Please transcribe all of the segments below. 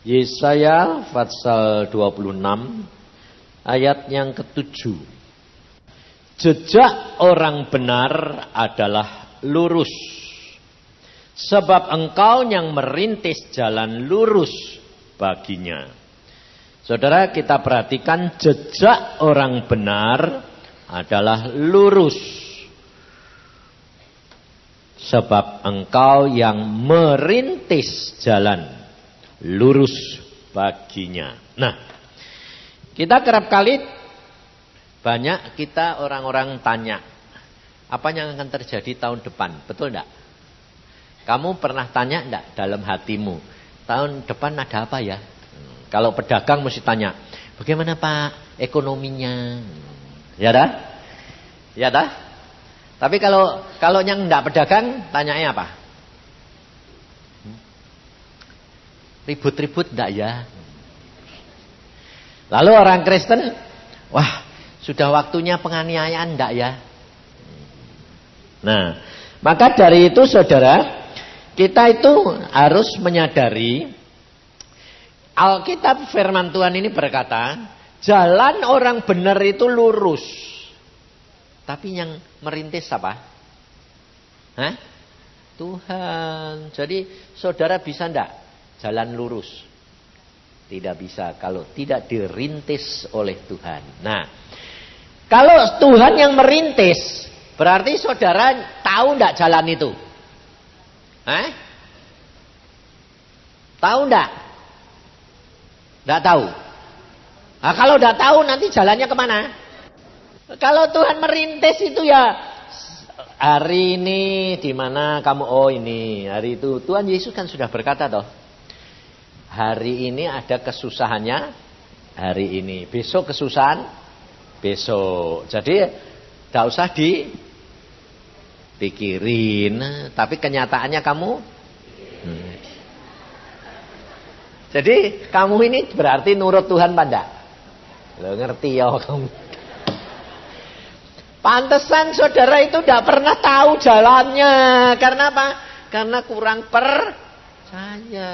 Yesaya pasal 26 ayat yang ketujuh. Jejak orang benar adalah lurus. Sebab engkau yang merintis jalan lurus baginya. Saudara kita perhatikan jejak orang benar adalah lurus. Sebab engkau yang merintis jalan lurus baginya. Nah, kita kerap kali banyak kita orang-orang tanya, apa yang akan terjadi tahun depan? Betul enggak? Kamu pernah tanya enggak dalam hatimu, tahun depan ada apa ya? Kalau pedagang mesti tanya, bagaimana Pak ekonominya? Ya dah? Ya dah? Tapi kalau kalau yang enggak pedagang, tanyanya apa? Ribut-ribut enggak ya? Lalu orang Kristen, wah sudah waktunya penganiayaan enggak ya? Nah, maka dari itu saudara, kita itu harus menyadari Alkitab firman Tuhan ini berkata, jalan orang benar itu lurus. Tapi yang merintis apa? Hah? Tuhan. Jadi saudara bisa enggak jalan lurus. Tidak bisa kalau tidak dirintis oleh Tuhan. Nah, kalau Tuhan yang merintis, berarti saudara tahu tidak jalan itu? Eh? Tahu tidak? Tidak tahu. Nah, kalau tidak tahu nanti jalannya ke mana? Kalau Tuhan merintis itu ya hari ini di mana kamu oh ini hari itu Tuhan Yesus kan sudah berkata toh hari ini ada kesusahannya hari ini. Besok kesusahan besok. Jadi tidak usah dipikirin. Tapi kenyataannya kamu. Hmm. Jadi kamu ini berarti nurut Tuhan pada. Lo ngerti ya kamu. Pantesan saudara itu tidak pernah tahu jalannya. Karena apa? Karena kurang percaya.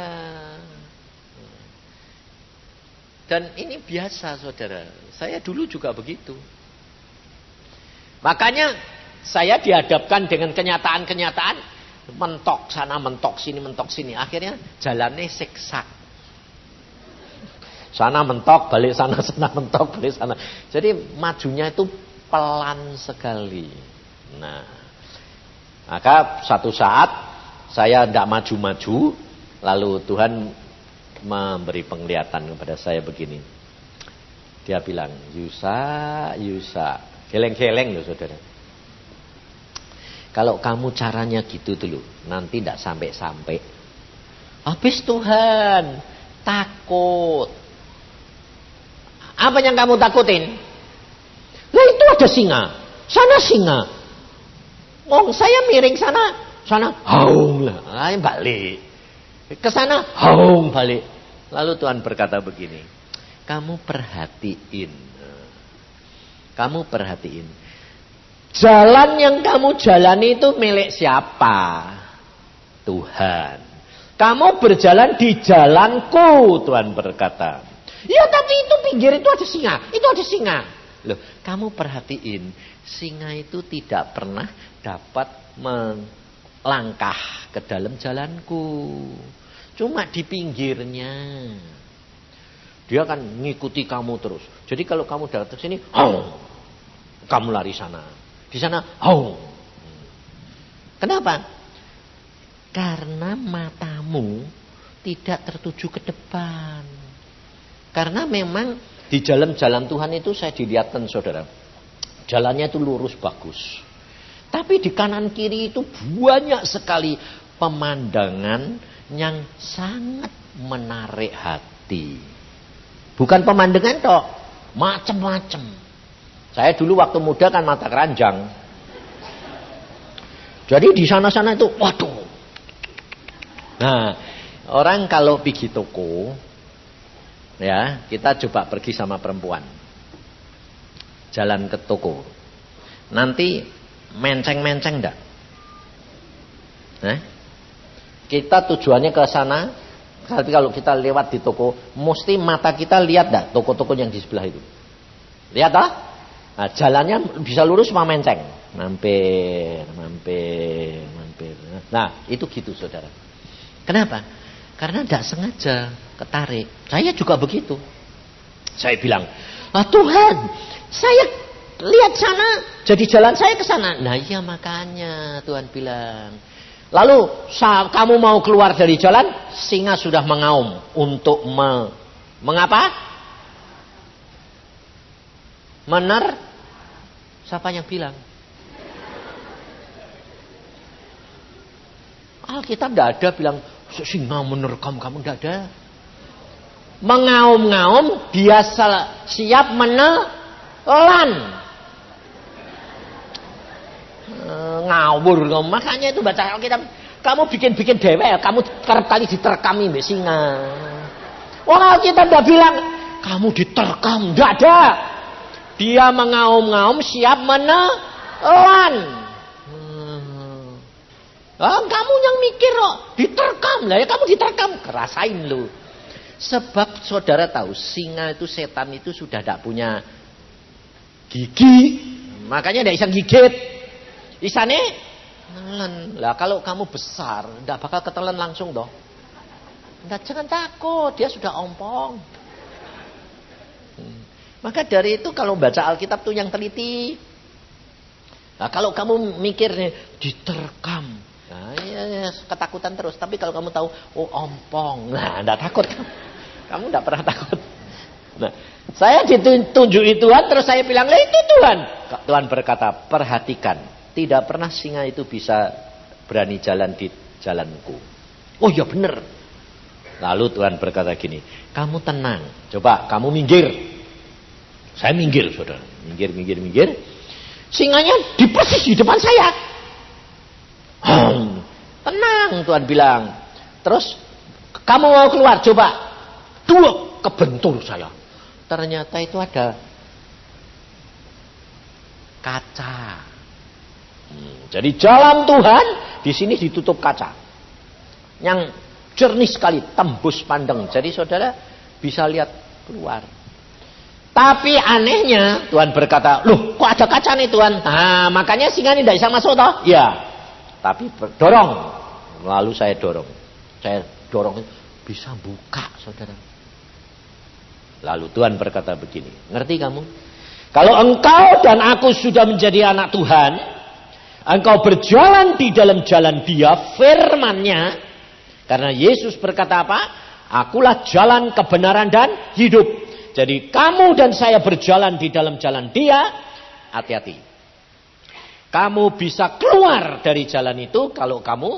Dan ini biasa saudara. Saya dulu juga begitu. Makanya saya dihadapkan dengan kenyataan-kenyataan. Mentok sana, mentok sini, mentok sini. Akhirnya jalannya siksa. Sana mentok, balik sana, sana mentok, balik sana. Jadi majunya itu pelan sekali. Nah, maka satu saat saya tidak maju-maju. Lalu Tuhan memberi penglihatan kepada saya begini. Dia bilang, Yusa, Yusa. Geleng-geleng loh saudara. Kalau kamu caranya gitu dulu, nanti tidak sampai-sampai. Habis Tuhan, takut. Apa yang kamu takutin? Lah itu ada singa. Sana singa. Oh, saya miring sana, sana haung lah. Balik. Ke sana haung balik. Lalu Tuhan berkata begini, kamu perhatiin. Kamu perhatiin. Jalan yang kamu jalani itu milik siapa? Tuhan. Kamu berjalan di jalanku, Tuhan berkata. Ya tapi itu pinggir itu ada singa, itu ada singa. Loh, kamu perhatiin, singa itu tidak pernah dapat melangkah ke dalam jalanku. Cuma di pinggirnya. Dia akan ngikuti kamu terus. Jadi kalau kamu datang sini, oh, kamu lari sana. Di sana, oh. Kenapa? Karena matamu tidak tertuju ke depan. Karena memang di jalan-jalan Tuhan itu saya dilihatkan saudara. Jalannya itu lurus bagus. Tapi di kanan kiri itu banyak sekali pemandangan yang sangat menarik hati. Bukan pemandangan toh, macam-macam. Saya dulu waktu muda kan mata keranjang. Jadi di sana-sana itu, waduh. Nah, orang kalau pergi toko, ya kita coba pergi sama perempuan, jalan ke toko. Nanti menceng-menceng enggak? Nah, kita tujuannya ke sana Tapi kalau kita lewat di toko, mesti mata kita lihat dah toko-toko yang di sebelah itu. Lihat dah? Nah, jalannya bisa lurus sama menceng. Mampir, mampir, mampir. Nah, itu gitu saudara. Kenapa? Karena tidak sengaja ketarik. Saya juga begitu. Saya bilang, ah, Tuhan, saya lihat sana, jadi jalan saya ke sana. Nah iya makanya Tuhan bilang. Lalu saat kamu mau keluar dari jalan, singa sudah mengaum untuk me, mengapa? Mener? Siapa yang bilang? Alkitab tidak ada bilang singa menerkam kamu tidak ada. Mengaum-ngaum dia siap menelan. Ngawur makanya itu baca Alkitab kamu bikin-bikin dewe kamu kerap kali diterkami mbak singa. Wah Alkitab tidak bilang kamu diterkam, tidak ada. Dia mengaum-ngaum siap menelan. Ah, kamu yang mikir kok, diterkam lah ya kamu diterkam, kerasain lu. Sebab saudara tahu singa itu setan itu sudah tidak punya gigi, makanya tidak bisa gigit. Isane nelen. Lah kalau kamu besar, tidak bakal ketelan langsung dong. Nggak jangan takut, dia sudah ompong. Hmm. Maka dari itu kalau baca Alkitab tuh yang teliti. Nah, kalau kamu mikir nih diterkam, Nah, ya, ya, ketakutan terus. Tapi kalau kamu tahu, oh ompong, nah, enggak takut. Kamu enggak pernah takut. Nah, saya ditunjuki Tuhan, terus saya bilang, lah itu Tuhan. Tuhan berkata, perhatikan, tidak pernah singa itu bisa berani jalan di jalanku. Oh ya benar. Lalu Tuhan berkata gini, kamu tenang, coba kamu minggir. Saya minggir, saudara. Minggir, minggir, minggir. Singanya di persis di depan saya. Tenang Tuhan bilang. Terus kamu mau keluar coba. Dua kebentur saya. Ternyata itu ada kaca. Jadi jalan Tuhan di sini ditutup kaca. Yang jernih sekali, tembus pandang. Jadi saudara bisa lihat keluar. Tapi anehnya Tuhan berkata, loh kok ada kaca nih Tuhan? Nah makanya singa ini tidak bisa masuk toh? Ya tapi dorong. Lalu saya dorong. Saya dorong bisa buka, saudara. Lalu Tuhan berkata begini, ngerti kamu? Kalau engkau dan aku sudah menjadi anak Tuhan, engkau berjalan di dalam jalan dia, firmannya, karena Yesus berkata apa? Akulah jalan kebenaran dan hidup. Jadi kamu dan saya berjalan di dalam jalan dia, hati-hati. Kamu bisa keluar dari jalan itu kalau kamu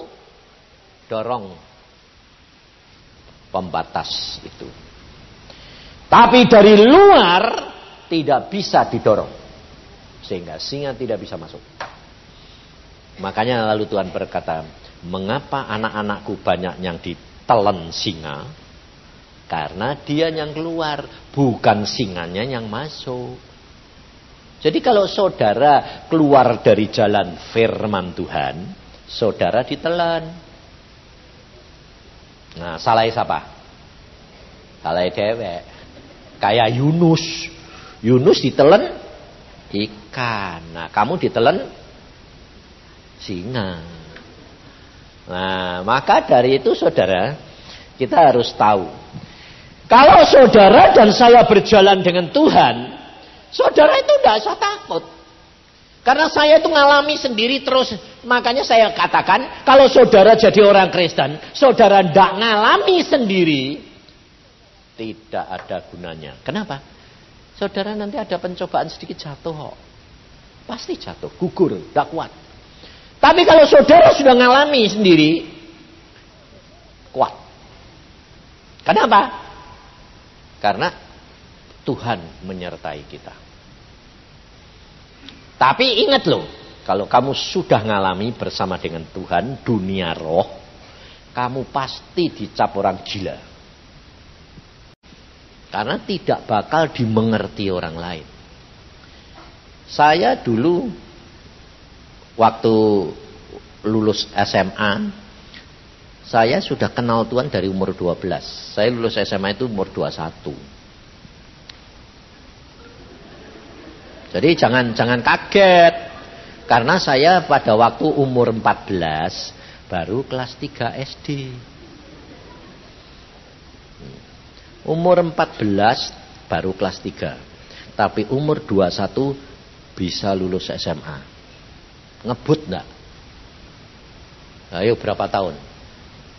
dorong pembatas itu. Tapi dari luar tidak bisa didorong. Sehingga singa tidak bisa masuk. Makanya lalu Tuhan berkata, mengapa anak-anakku banyak yang ditelan singa? Karena dia yang keluar, bukan singanya yang masuk. Jadi kalau saudara keluar dari jalan firman Tuhan, saudara ditelan. Nah, salah siapa? Salah dewek. Kayak Yunus. Yunus ditelan ikan. Nah, kamu ditelan singa. Nah, maka dari itu saudara, kita harus tahu. Kalau saudara dan saya berjalan dengan Tuhan, Saudara itu tidak usah takut. Karena saya itu ngalami sendiri terus. Makanya saya katakan, kalau saudara jadi orang Kristen, saudara tidak ngalami sendiri, tidak ada gunanya. Kenapa? Saudara nanti ada pencobaan sedikit jatuh. Pasti jatuh, gugur, tidak kuat. Tapi kalau saudara sudah ngalami sendiri, kuat. Kenapa? Karena Tuhan menyertai kita. Tapi ingat loh, kalau kamu sudah ngalami bersama dengan Tuhan dunia roh, kamu pasti dicap orang gila. Karena tidak bakal dimengerti orang lain. Saya dulu waktu lulus SMA, Saya sudah kenal Tuhan dari umur 12. Saya lulus SMA itu umur 21. Jadi jangan jangan kaget. Karena saya pada waktu umur 14 baru kelas 3 SD. Umur 14 baru kelas 3. Tapi umur 21 bisa lulus SMA. Ngebut enggak? Ayo berapa tahun?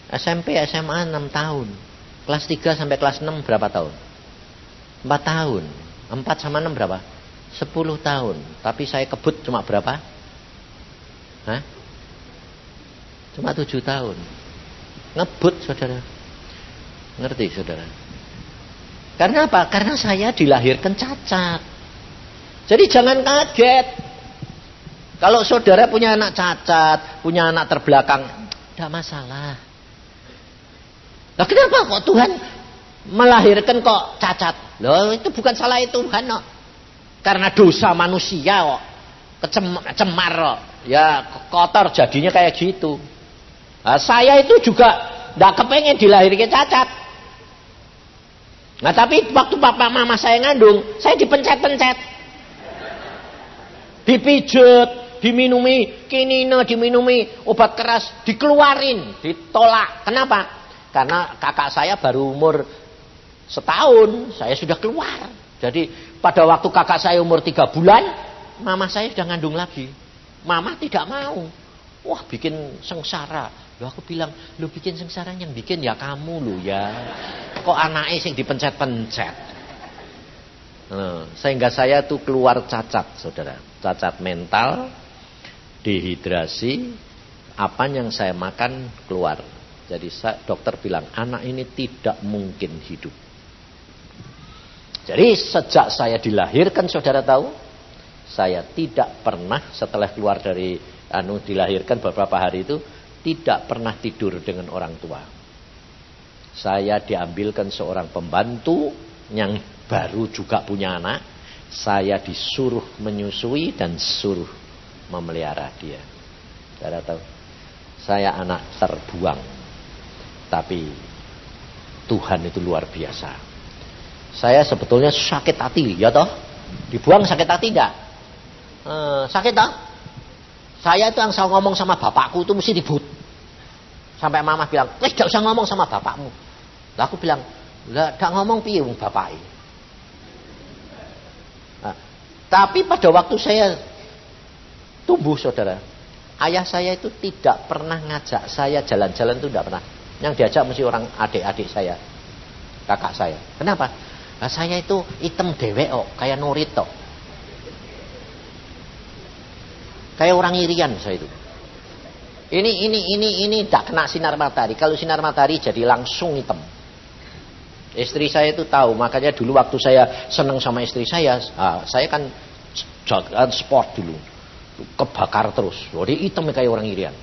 SMP, SMA 6 tahun. Kelas 3 sampai kelas 6 berapa tahun? 4 tahun. 4 sama 6 berapa? 10 tahun. Tapi saya kebut cuma berapa? Hah? Cuma 7 tahun. Ngebut saudara. Ngerti saudara? Karena apa? Karena saya dilahirkan cacat. Jadi jangan kaget. Kalau saudara punya anak cacat, punya anak terbelakang, tidak masalah. Nah kenapa kok Tuhan melahirkan kok cacat? Loh itu bukan salah Tuhan no. Karena dosa manusia kok. Kecemar kok. Ya kotor jadinya kayak gitu. Nah, saya itu juga tidak kepengen dilahirkan cacat. Nah tapi waktu papa mama saya ngandung, saya dipencet-pencet. Dipijut, diminumi kinina, diminumi obat keras, dikeluarin, ditolak. Kenapa? Karena kakak saya baru umur setahun, saya sudah keluar. Jadi pada waktu kakak saya umur tiga bulan, mama saya sudah ngandung lagi. Mama tidak mau. Wah bikin sengsara. Loh aku bilang, lu bikin sengsara yang bikin ya kamu lu ya. Kok anaknya sing dipencet-pencet. Nah, sehingga saya tuh keluar cacat, saudara. Cacat mental, dehidrasi, apa yang saya makan keluar. Jadi dokter bilang anak ini tidak mungkin hidup. Jadi sejak saya dilahirkan saudara tahu, saya tidak pernah setelah keluar dari anu dilahirkan beberapa hari itu tidak pernah tidur dengan orang tua. Saya diambilkan seorang pembantu yang baru juga punya anak. Saya disuruh menyusui dan suruh memelihara dia. Saudara tahu, saya anak terbuang tapi Tuhan itu luar biasa. Saya sebetulnya sakit hati, ya toh? Dibuang sakit hati enggak? Eh, sakit toh? Saya itu yang saya ngomong sama bapakku itu mesti dibut. Sampai mama bilang, "Wes gak usah ngomong sama bapakmu." Lah aku bilang, "Lah gak ngomong piye bapak nah, tapi pada waktu saya tumbuh saudara, ayah saya itu tidak pernah ngajak saya jalan-jalan itu tidak pernah. Yang diajak mesti orang adik-adik saya. Kakak saya. Kenapa? Nah, saya itu hitam dewek oh, kayak Norito. Kayak orang irian saya itu. Ini ini ini ini tidak kena sinar matahari. Kalau sinar matahari jadi langsung hitam. Istri saya itu tahu, makanya dulu waktu saya seneng sama istri saya, ah, saya kan jalan sport dulu, kebakar terus. Jadi hitam kayak orang irian.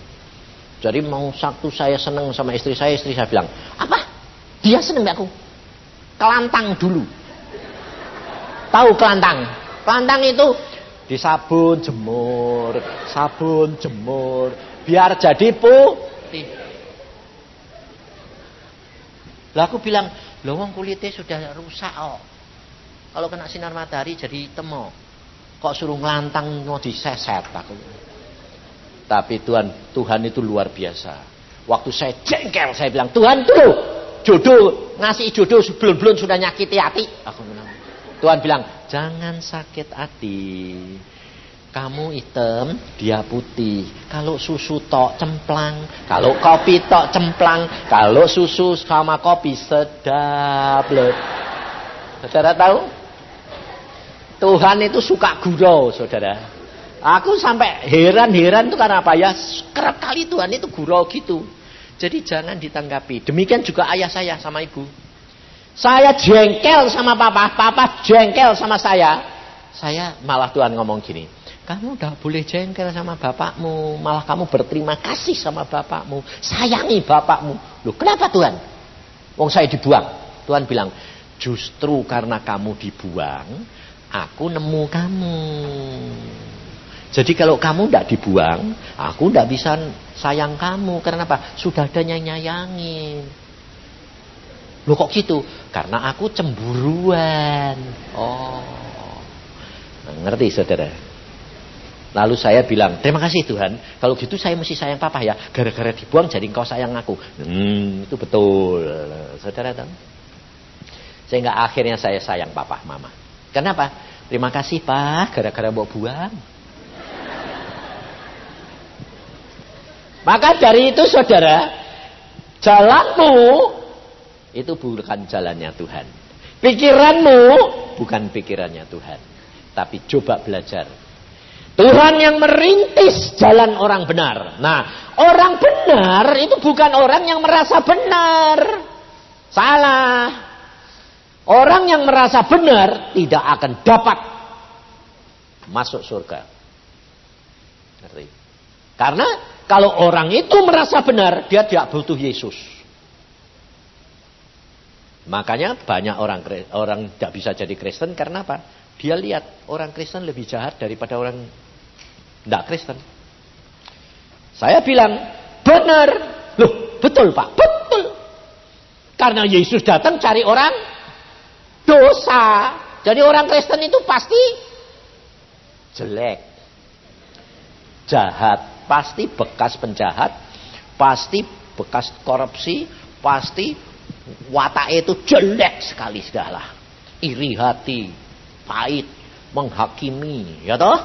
Jadi mau satu saya seneng sama istri saya, istri saya bilang, apa? Dia seneng aku? Kelantang dulu. Tahu kelantang? Kelantang itu disabun jemur, sabun jemur, biar jadi putih. Lah aku bilang, loh kulitnya sudah rusak oh. Kalau kena sinar matahari jadi oh. Kok suruh ngelantang mau diseset aku. Tapi Tuhan Tuhan itu luar biasa. Waktu saya jengkel saya bilang, "Tuhan tuh jodoh ngasih jodoh sebelum-belum sudah nyakiti hati." Aku bilang, Tuhan bilang, "Jangan sakit hati." Kamu hitam, dia putih. Kalau susu tok cemplang, kalau kopi tok cemplang, kalau susu sama kopi sedap loh. Saudara tahu? Tuhan itu suka gurau, saudara. Aku sampai heran-heran itu karena apa ya? Kerap kali Tuhan itu gurau gitu. Jadi jangan ditanggapi. Demikian juga ayah saya sama ibu. Saya jengkel sama papa, papa jengkel sama saya. Saya malah Tuhan ngomong gini. Kamu udah boleh jengkel sama bapakmu. Malah kamu berterima kasih sama bapakmu. Sayangi bapakmu. Loh kenapa Tuhan? Wong saya dibuang. Tuhan bilang, justru karena kamu dibuang, aku nemu kamu. Jadi kalau kamu tidak dibuang, aku tidak bisa sayang kamu. Karena apa? Sudah ada yang nyayangin. Loh kok gitu? Karena aku cemburuan. Oh. Nah, ngerti saudara? Lalu saya bilang, terima kasih Tuhan. Kalau gitu saya mesti sayang papa ya. Gara-gara dibuang jadi engkau sayang aku. Hmm, itu betul. Saudara tahu? Sehingga akhirnya saya sayang papa, mama. Kenapa? Terima kasih pak, gara-gara mau buang. Maka dari itu saudara, jalanmu itu bukan jalannya Tuhan. Pikiranmu bukan pikirannya Tuhan. Tapi coba belajar Tuhan yang merintis jalan orang benar. Nah, orang benar itu bukan orang yang merasa benar. Salah. Orang yang merasa benar tidak akan dapat masuk surga. Karena kalau orang itu merasa benar, dia tidak butuh Yesus. Makanya banyak orang orang tidak bisa jadi Kristen karena apa? Dia lihat orang Kristen lebih jahat daripada orang tidak Kristen. Saya bilang, benar. Loh, betul Pak, betul. Karena Yesus datang cari orang dosa. Jadi orang Kristen itu pasti jelek. Jahat. Pasti bekas penjahat. Pasti bekas korupsi. Pasti watak itu jelek sekali segala. Iri hati. Pahit. Menghakimi. Ya toh?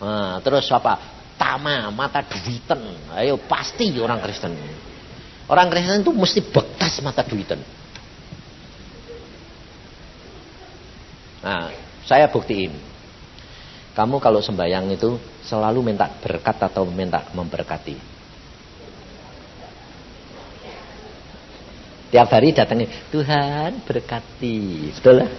Nah, terus apa? Tama, mata duiten. Ayo pasti orang Kristen. Orang Kristen itu mesti bekas mata duiten. Nah, saya buktiin. Kamu kalau sembahyang itu selalu minta berkat atau minta memberkati. Tiap hari datangnya, Tuhan berkati. Betul lah?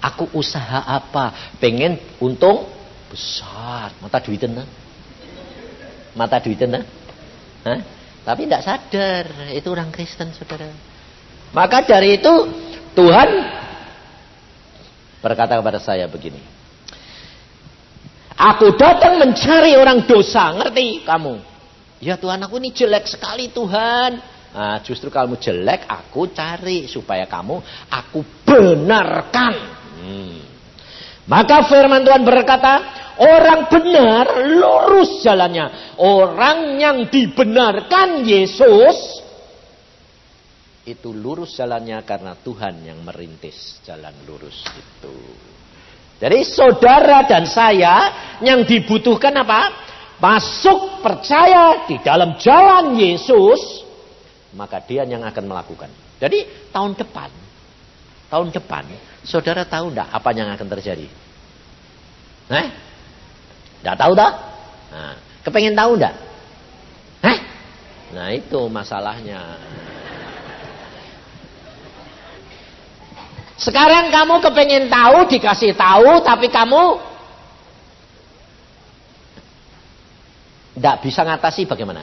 Aku usaha apa? Pengen untung besar mata duitan nah. mata duitan nah. Hah? tapi tidak sadar itu orang Kristen saudara maka dari itu Tuhan berkata kepada saya begini aku datang mencari orang dosa ngerti kamu ya Tuhan aku ini jelek sekali Tuhan Nah, justru kamu jelek, aku cari supaya kamu aku benarkan. Hmm. Maka firman Tuhan berkata, Orang benar lurus jalannya. Orang yang dibenarkan Yesus itu lurus jalannya karena Tuhan yang merintis jalan lurus itu. Jadi saudara dan saya yang dibutuhkan apa? Masuk percaya di dalam jalan Yesus, maka dia yang akan melakukan. Jadi tahun depan, tahun depan, saudara tahu enggak apa yang akan terjadi? Nah, tidak tahu dah? Nah, kepengen tahu? Hah? Nah itu masalahnya. Sekarang kamu kepengen tahu, dikasih tahu, tapi kamu tidak bisa ngatasi bagaimana?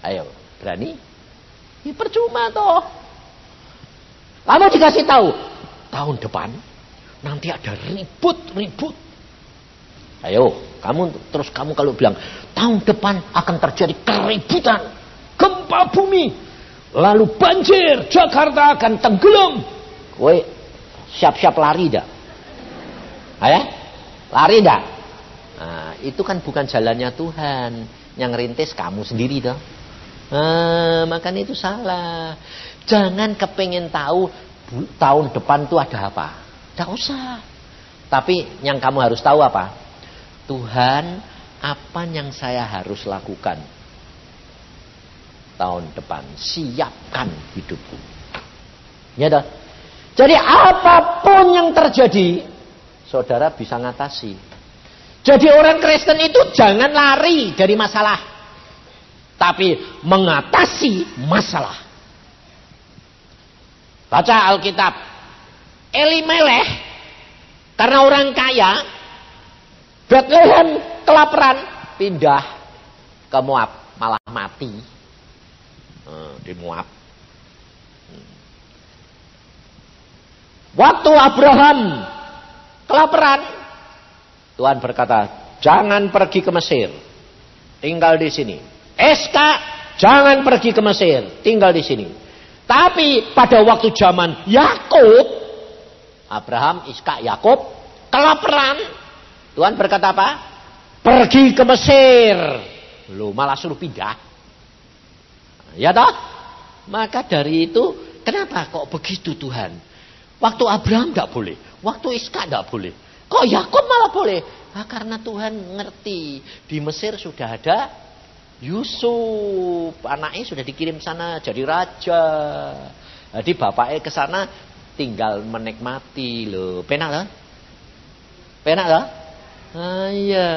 Ayo, berani? Ya percuma toh. Kamu dikasih tahu, tahun depan nanti ada ribut-ribut Ayo, kamu terus kamu kalau bilang tahun depan akan terjadi keributan, gempa bumi, lalu banjir, Jakarta akan tenggelam. Kowe siap-siap lari dah. Ayah, lari dah. Nah, itu kan bukan jalannya Tuhan. Yang rintis kamu sendiri dah. Nah, makanya itu salah. Jangan kepengen tahu tahun depan itu ada apa. Tidak usah. Tapi yang kamu harus tahu apa? Tuhan, apa yang saya harus lakukan tahun depan? Siapkan hidupku. Ya dah. Jadi apa pun yang terjadi, saudara bisa ngatasi. Jadi orang Kristen itu jangan lari dari masalah. Tapi mengatasi masalah. Baca Alkitab. Elimelech, karena orang kaya, Bethlehem kelaparan, pindah ke Moab, malah mati hmm, di Moab. Waktu Abraham kelaparan, Tuhan berkata, jangan pergi ke Mesir. Tinggal di sini. SK, jangan pergi ke Mesir. Tinggal di sini. Tapi pada waktu zaman Yakub, Abraham, Iska, Yakub, kelaparan. Tuhan berkata apa? Pergi ke Mesir. Lu malah suruh pindah. Ya toh? Maka dari itu, kenapa kok begitu Tuhan? Waktu Abraham tidak boleh. Waktu Iska tidak boleh. Kok Yakub malah boleh? Nah, karena Tuhan ngerti. Di Mesir sudah ada Yusuf. Anaknya sudah dikirim sana jadi raja. Jadi bapaknya ke sana tinggal menikmati loh. Penak lah? Penak lah? Ah, iya.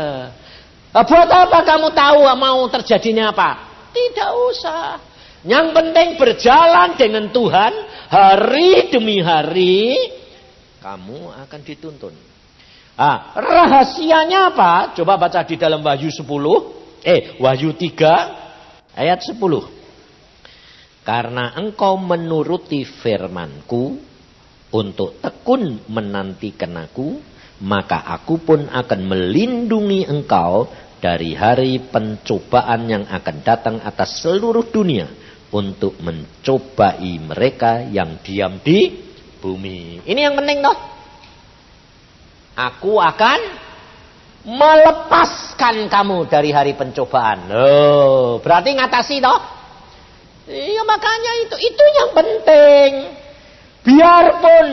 Nah, buat apa kamu tahu mau terjadinya apa? Tidak usah. Yang penting berjalan dengan Tuhan hari demi hari kamu akan dituntun. Ah, rahasianya apa? Coba baca di dalam Wahyu 10, eh Wahyu 3 ayat 10. Karena engkau menuruti firmanku untuk tekun menantikan aku, maka aku pun akan melindungi engkau dari hari pencobaan yang akan datang atas seluruh dunia untuk mencobai mereka yang diam di bumi. Ini yang penting toh. Aku akan melepaskan kamu dari hari pencobaan. Loh, berarti ngatasi toh? Iya makanya itu itu yang penting. Biarpun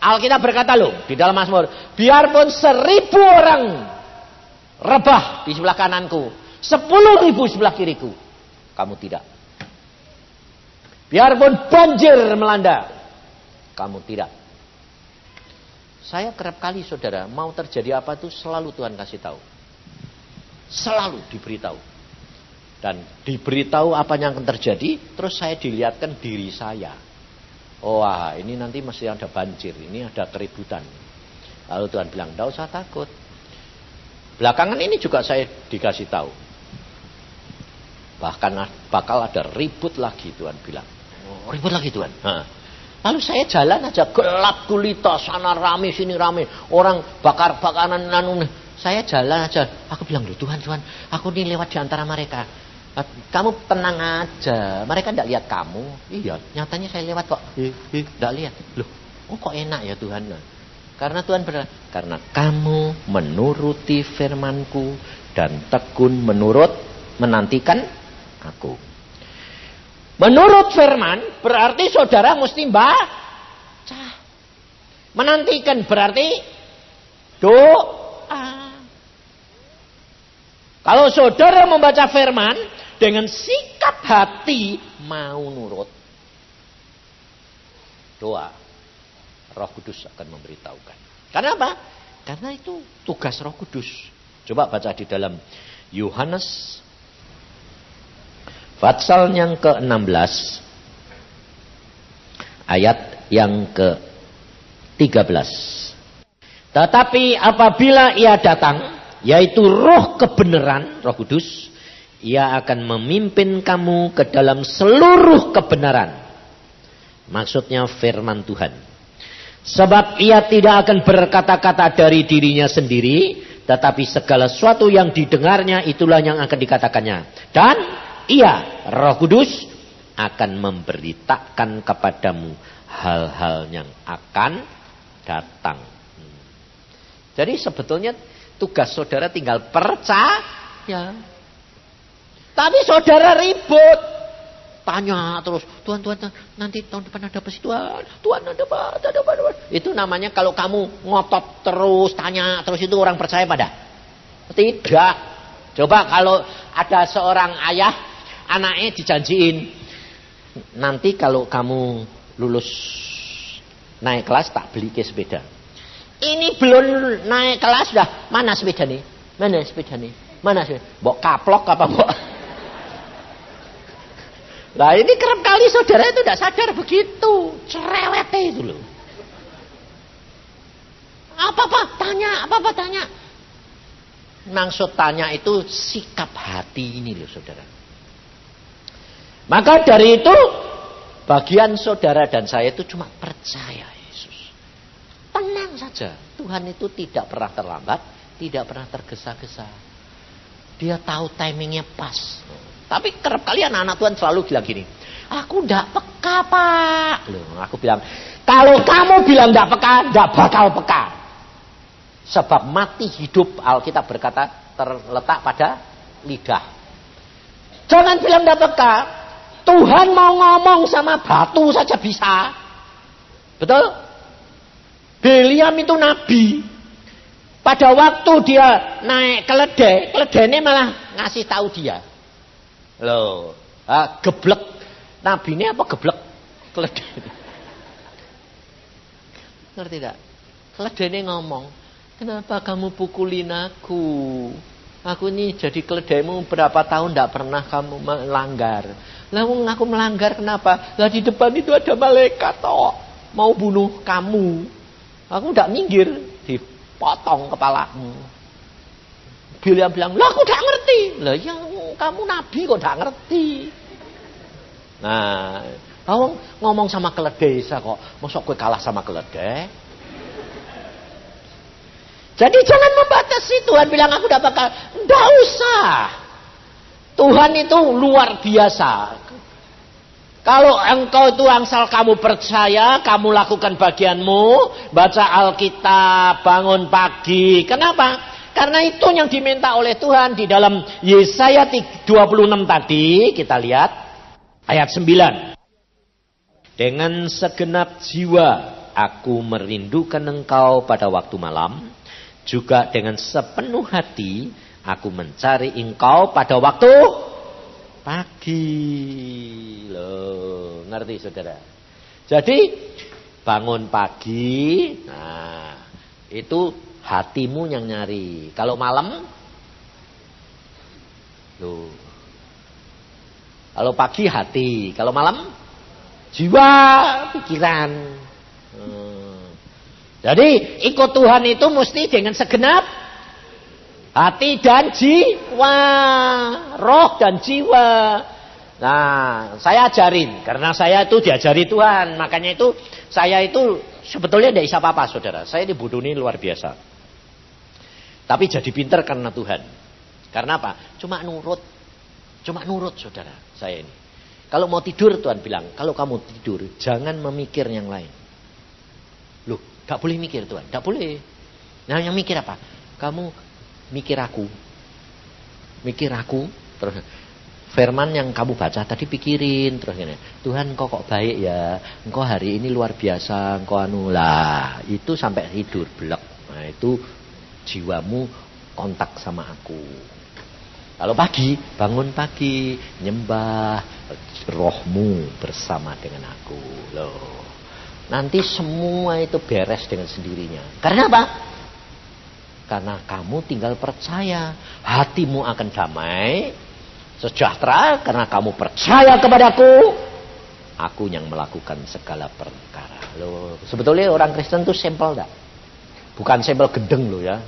Alkitab berkata loh di dalam Mazmur, biarpun seribu orang rebah di sebelah kananku, sepuluh ribu sebelah kiriku, kamu tidak Biarpun banjir melanda, kamu tidak. Saya kerap kali saudara, mau terjadi apa itu selalu Tuhan kasih tahu. Selalu diberitahu. Dan diberitahu apa yang akan terjadi, terus saya dilihatkan diri saya. Oh, wah, ini nanti masih ada banjir, ini ada keributan. Lalu Tuhan bilang, tidak usah takut. Belakangan ini juga saya dikasih tahu. Bahkan bakal ada ribut lagi Tuhan bilang. Oh, ribut lagi Tuhan. Ha. Lalu saya jalan aja gelap gulita sana rame sini rame. Orang bakar bakaran anu saya jalan aja. Aku bilang loh Tuhan Tuhan aku ini lewat di antara mereka. Kamu tenang aja. Mereka tidak lihat kamu. Iya nyatanya saya lewat kok. Tidak lihat. Loh oh kok enak ya Tuhan? Karena Tuhan berkata karena kamu menuruti firmanku dan tekun menurut menantikan aku Menurut firman berarti saudara mesti baca. Menantikan berarti doa. Kalau saudara membaca firman dengan sikap hati mau nurut. Doa. Roh Kudus akan memberitahukan. Karena apa? Karena itu tugas Roh Kudus. Coba baca di dalam Yohanes Fatsal yang ke-16 ayat yang ke-13. Tetapi apabila ia datang, yaitu roh kebenaran, roh kudus, ia akan memimpin kamu ke dalam seluruh kebenaran. Maksudnya firman Tuhan. Sebab ia tidak akan berkata-kata dari dirinya sendiri, tetapi segala sesuatu yang didengarnya itulah yang akan dikatakannya. Dan ia Roh Kudus akan memberitakan kepadamu hal-hal yang akan datang. Jadi sebetulnya tugas saudara tinggal percaya. Tapi saudara ribut. Tanya terus, Tuhan, Tuhan, nanti tahun depan ada apa sih Tuhan? Tuhan ada apa? Ada apa? Ada apa? Itu namanya kalau kamu ngotot terus, tanya terus itu orang percaya pada? Tidak. Coba kalau ada seorang ayah anaknya dijanjiin nanti kalau kamu lulus naik kelas tak beli ke sepeda. Ini belum naik kelas sudah mana sepeda nih? Mana sepeda nih? Mana sih? Bok kaplok apa bok? Nah ini kerap kali saudara itu tidak sadar begitu. Cerewet itu loh. Apa-apa tanya, apa-apa tanya. Maksud tanya itu sikap hati ini loh saudara. Maka dari itu bagian saudara dan saya itu cuma percaya Yesus. Tenang saja. Tuhan itu tidak pernah terlambat, tidak pernah tergesa-gesa. Dia tahu timingnya pas. Tapi kerap kali anak-anak Tuhan selalu bilang gini, aku tidak peka pak. Loh, aku bilang, kalau kamu bilang tidak peka, tidak bakal peka. Sebab mati hidup Alkitab berkata terletak pada lidah. Jangan bilang tidak peka. Tuhan mau ngomong sama batu saja bisa. Betul? Beliam itu nabi. Pada waktu dia naik keledai, keledai ini malah ngasih tahu dia. Loh, ah, geblek. Nabi ini apa geblek? Keledai. Ngerti tidak? Keledai ini ngomong, kenapa kamu pukulin aku? Aku ini jadi keledaimu berapa tahun tidak pernah kamu melanggar. Lalu aku melanggar kenapa? Lah di depan itu ada malaikat toh mau bunuh kamu. Aku tidak minggir, potong kepalamu. Bila bilang, lah aku tidak ngerti. Lah yang kamu nabi kok tidak ngerti. Nah, kamu ngomong sama keledai kok, masuk gue kalah sama keledai? Jadi jangan membatasi Tuhan bilang aku tidak bakal. Tidak usah. Tuhan itu luar biasa. Kalau engkau itu angsal kamu percaya, kamu lakukan bagianmu, baca Alkitab, bangun pagi. Kenapa? Karena itu yang diminta oleh Tuhan di dalam Yesaya 26 tadi, kita lihat ayat 9. Dengan segenap jiwa aku merindukan engkau pada waktu malam, juga dengan sepenuh hati aku mencari engkau pada waktu pagi. Loh, ngerti saudara? Jadi bangun pagi, nah itu hatimu yang nyari. Kalau malam, loh. Kalau pagi hati, kalau malam jiwa, pikiran. Hmm. Jadi ikut Tuhan itu mesti dengan segenap Hati dan jiwa. Roh dan jiwa. Nah, saya ajarin. Karena saya itu diajari Tuhan. Makanya itu, saya itu sebetulnya tidak bisa apa-apa, saudara. Saya ini luar biasa. Tapi jadi pinter karena Tuhan. Karena apa? Cuma nurut. Cuma nurut, saudara. Saya ini. Kalau mau tidur, Tuhan bilang. Kalau kamu tidur, jangan memikir yang lain. Loh, gak boleh mikir, Tuhan. Gak boleh. Nah, yang mikir apa? Kamu mikir aku. Mikir aku, terus firman yang kamu baca tadi pikirin terus ini. Tuhan kok kok baik ya. Engkau hari ini luar biasa, engkau anu lah. Itu sampai tidur belak. Nah, itu jiwamu kontak sama aku. Kalau pagi, bangun pagi, nyembah rohmu bersama dengan aku. Loh. Nanti semua itu beres dengan sendirinya. Karena apa? Karena kamu tinggal percaya. Hatimu akan damai. Sejahtera karena kamu percaya kepadaku. Aku yang melakukan segala perkara. Loh, sebetulnya orang Kristen itu sampel enggak? Bukan sampel gedeng loh ya.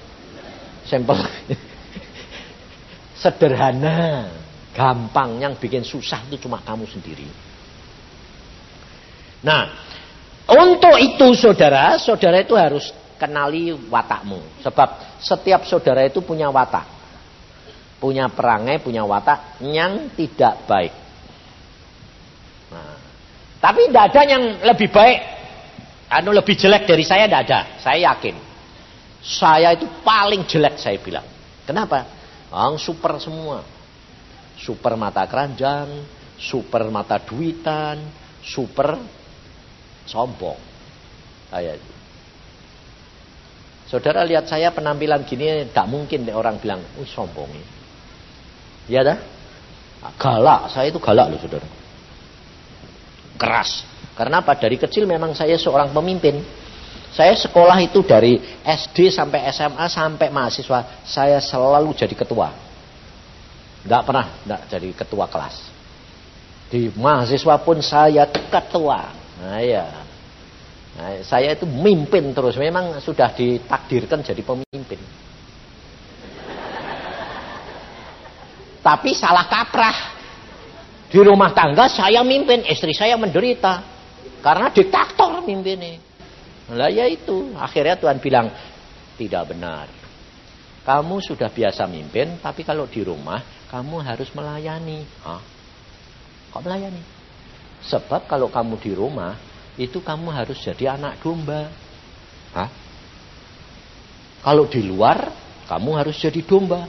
Sampel sederhana, gampang. Yang bikin susah itu cuma kamu sendiri. Nah, untuk itu saudara, saudara itu harus kenali watakmu. Sebab setiap saudara itu punya watak. Punya perangai, punya watak yang tidak baik. Nah, tapi tidak ada yang lebih baik, anu lebih jelek dari saya tidak ada. Saya yakin. Saya itu paling jelek saya bilang. Kenapa? Ang super semua. Super mata keranjang, super mata duitan, super sombong. Kayak Saudara lihat saya penampilan gini, tak mungkin orang bilang, "Uh, sombong ini." Ya dah? Galak, saya itu galak loh, Saudara. Keras. Karena apa? Dari kecil memang saya seorang pemimpin. Saya sekolah itu dari SD sampai SMA sampai mahasiswa, saya selalu jadi ketua. Enggak pernah enggak jadi ketua kelas. Di mahasiswa pun saya ketua. Nah, ya. Nah, saya itu mimpin terus, memang sudah ditakdirkan jadi pemimpin. Tapi salah kaprah. Di rumah tangga saya mimpin, istri saya menderita. Karena diktator mimpinnya. Lah ya itu, akhirnya Tuhan bilang, tidak benar. Kamu sudah biasa mimpin, tapi kalau di rumah kamu harus melayani. Hah? Kok melayani? Sebab kalau kamu di rumah, itu kamu harus jadi anak domba. Hah? Kalau di luar, kamu harus jadi domba.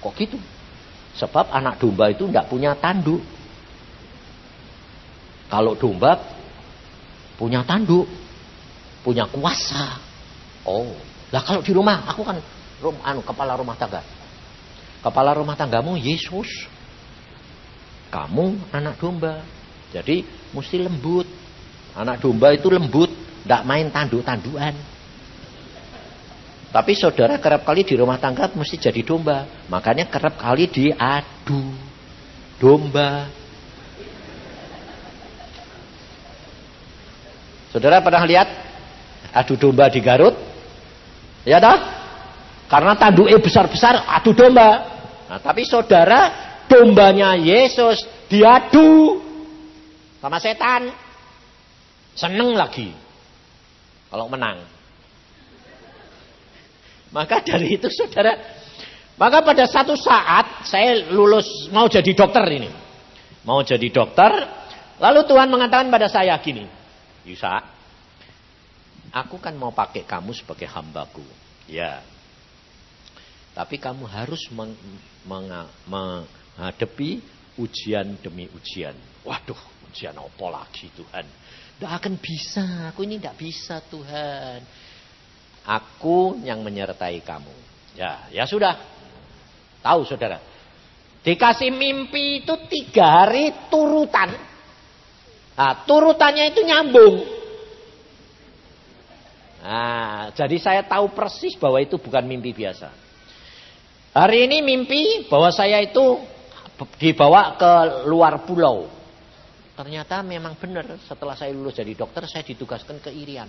Kok gitu? Sebab anak domba itu tidak punya tanduk. Kalau domba punya tanduk, punya kuasa. Oh, lah kalau di rumah, aku kan rum, anu kepala rumah tangga. Kepala rumah tanggamu Yesus. Kamu anak domba. Jadi mesti lembut. Anak domba itu lembut, tidak main tanduk-tandukan. Tapi saudara kerap kali di rumah tangga mesti jadi domba. Makanya kerap kali diadu. Domba. Saudara pernah lihat adu domba di Garut? Ya dah? Karena tanduknya besar-besar adu domba. Nah, tapi saudara dombanya Yesus diadu sama setan. Seneng lagi. Kalau menang. Maka dari itu saudara, maka pada satu saat saya lulus mau jadi dokter ini. Mau jadi dokter, lalu Tuhan mengatakan pada saya gini, Yusa, aku kan mau pakai kamu sebagai hambaku. Ya. Tapi kamu harus meng, meng, menghadapi ujian demi ujian. Waduh, ujian apa lagi Tuhan? Tidak akan bisa, aku ini tidak bisa Tuhan. Aku yang menyertai kamu. Ya, ya sudah. Tahu saudara. Dikasih mimpi itu tiga hari turutan. Nah, turutannya itu nyambung. Nah, jadi saya tahu persis bahwa itu bukan mimpi biasa. Hari ini mimpi bahwa saya itu dibawa ke luar pulau. Ternyata memang benar setelah saya lulus jadi dokter saya ditugaskan ke Irian.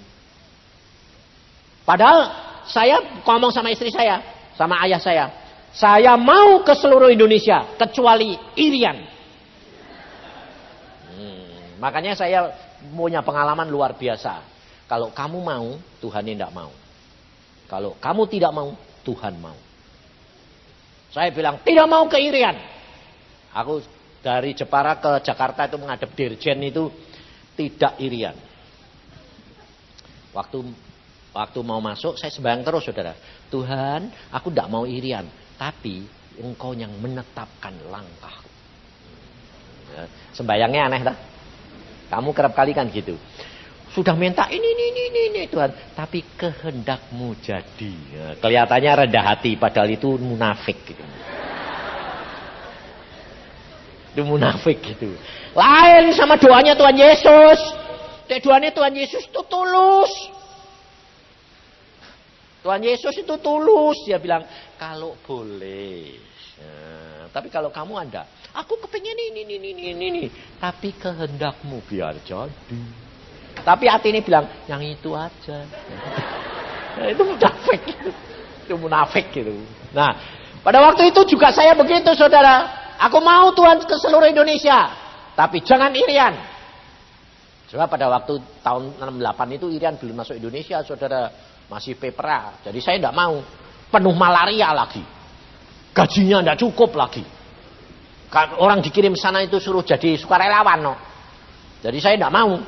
Padahal saya ngomong sama istri saya, sama ayah saya. Saya mau ke seluruh Indonesia, kecuali Irian. Hmm, makanya saya punya pengalaman luar biasa. Kalau kamu mau, Tuhan tidak mau. Kalau kamu tidak mau, Tuhan mau. Saya bilang, tidak mau ke Irian. Aku dari Jepara ke Jakarta itu menghadap Dirjen itu tidak Irian. Waktu Waktu mau masuk saya sembahyang terus saudara. Tuhan aku tidak mau irian. Tapi engkau yang menetapkan langkah. Ya, sembayangnya aneh dah. Kamu kerap kali kan gitu. Sudah minta ini, ini, ini, ini, ini Tuhan. Tapi kehendakmu jadi. Ya, kelihatannya rendah hati. Padahal itu munafik gitu. Itu munafik gitu. Lain sama doanya Tuhan Yesus. Doanya Tuhan Yesus itu tulus. Tuhan Yesus itu tulus. Dia bilang, kalau boleh. Ya, tapi kalau kamu anda, aku kepengen ini, ini, ini, ini, ini. Tapi kehendakmu biar jadi. Tapi hati ini bilang, yang itu aja. nah, itu munafik. Itu munafik gitu. Nah, pada waktu itu juga saya begitu saudara. Aku mau Tuhan ke seluruh Indonesia. Tapi jangan irian. Coba pada waktu tahun 68 itu Irian belum masuk Indonesia, saudara masih pepera. Jadi saya tidak mau. Penuh malaria lagi. Gajinya tidak cukup lagi. Orang dikirim sana itu suruh jadi sukarelawan. No. Jadi saya tidak mau.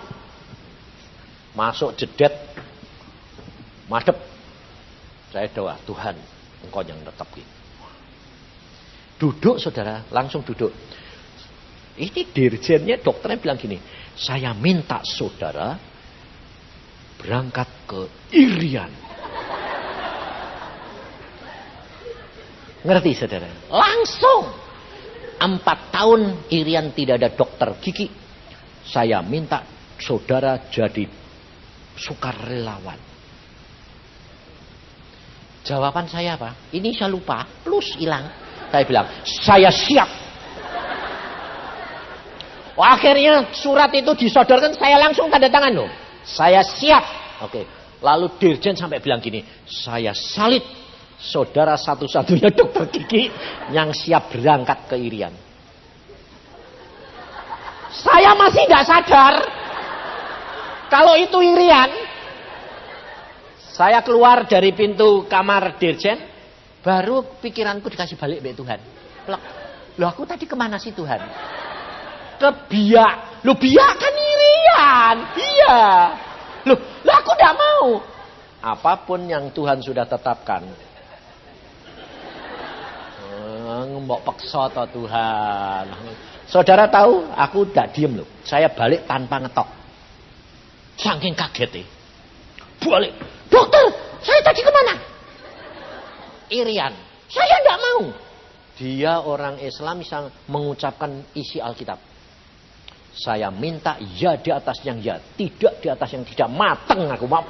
Masuk jedet. Madep. Saya doa, Tuhan engkau yang tetap gitu. Duduk saudara, langsung duduk. Ini dirjennya dokternya bilang gini, saya minta saudara berangkat ke Irian. Ngerti saudara? Langsung. Empat tahun Irian tidak ada dokter gigi. Saya minta saudara jadi sukarelawan. Jawaban saya apa? Ini saya lupa, plus hilang. Saya bilang, saya siap. akhirnya surat itu disodorkan, saya langsung tanda tangan loh. Saya siap. Oke. Lalu Dirjen sampai bilang gini, saya salit saudara satu-satunya dokter gigi yang siap berangkat ke Irian. Saya masih tidak sadar kalau itu Irian. Saya keluar dari pintu kamar Dirjen, Baru pikiranku dikasih balik oleh Tuhan. Plek. Loh aku tadi ke mana sih Tuhan? Ke biak. Loh biak kan irian. Iya. Loh, loh aku tidak mau. Apa pun yang Tuhan sudah tetapkan. Eh, Mbok paksa toh Tuhan. Saudara tahu, aku tidak diem loh. Saya balik tanpa ngetok. Saking kaget Balik. Dokter, saya tadi ke mana? Irian. Saya tidak mau. Dia orang Islam bisa mengucapkan isi Alkitab. Saya minta ya di atas yang ya, tidak di atas yang tidak. Mateng aku mau.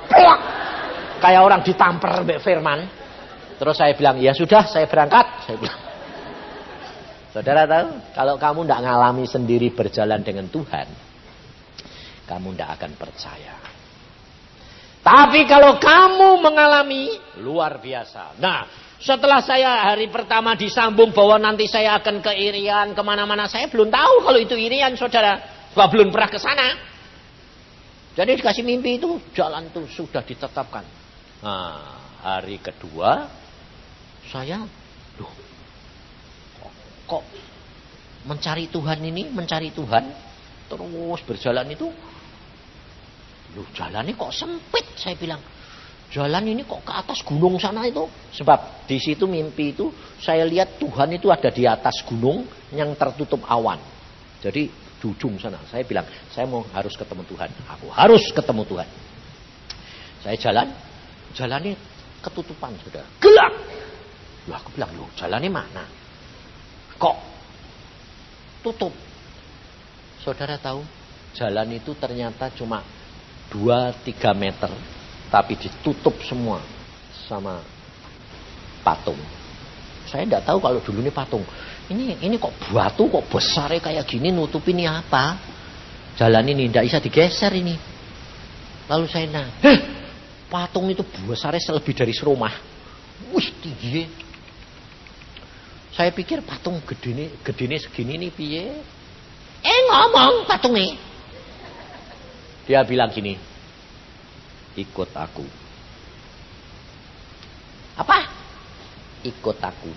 Kayak orang ditampar Mbak Firman. Terus saya bilang, ya sudah saya berangkat. Saya bilang. Saudara tahu, kalau kamu tidak ngalami sendiri berjalan dengan Tuhan, kamu tidak akan percaya. Tapi kalau kamu mengalami luar biasa. Nah, setelah saya hari pertama disambung bahwa nanti saya akan ke Irian ke mana-mana, saya belum tahu kalau itu Irian, saudara. Sebab belum pernah ke sana. Jadi dikasih mimpi itu jalan itu sudah ditetapkan. Nah, hari kedua saya, loh, kok, kok mencari Tuhan ini, mencari Tuhan, terus berjalan itu Loh jalannya kok sempit saya bilang. Jalan ini kok ke atas gunung sana itu. Sebab di situ mimpi itu saya lihat Tuhan itu ada di atas gunung yang tertutup awan. Jadi di ujung sana. Saya bilang, saya mau harus ketemu Tuhan. Aku harus ketemu Tuhan. Saya jalan, jalannya ketutupan sudah. Gelap. Loh aku bilang, loh jalannya mana? Kok tutup? Saudara tahu, jalan itu ternyata cuma 2-3 meter tapi ditutup semua sama patung. Saya tidak tahu kalau dulu ini patung. Ini ini kok batu kok besar kayak gini nutup ini apa? Jalan ini tidak bisa digeser ini. Lalu saya nah, Heh, patung itu besarnya selebih dari serumah. Wih tinggi. Saya pikir patung gede ini segini nih piye? Eh ngomong patungnya. Dia bilang gini, ikut aku. Apa? Ikut aku.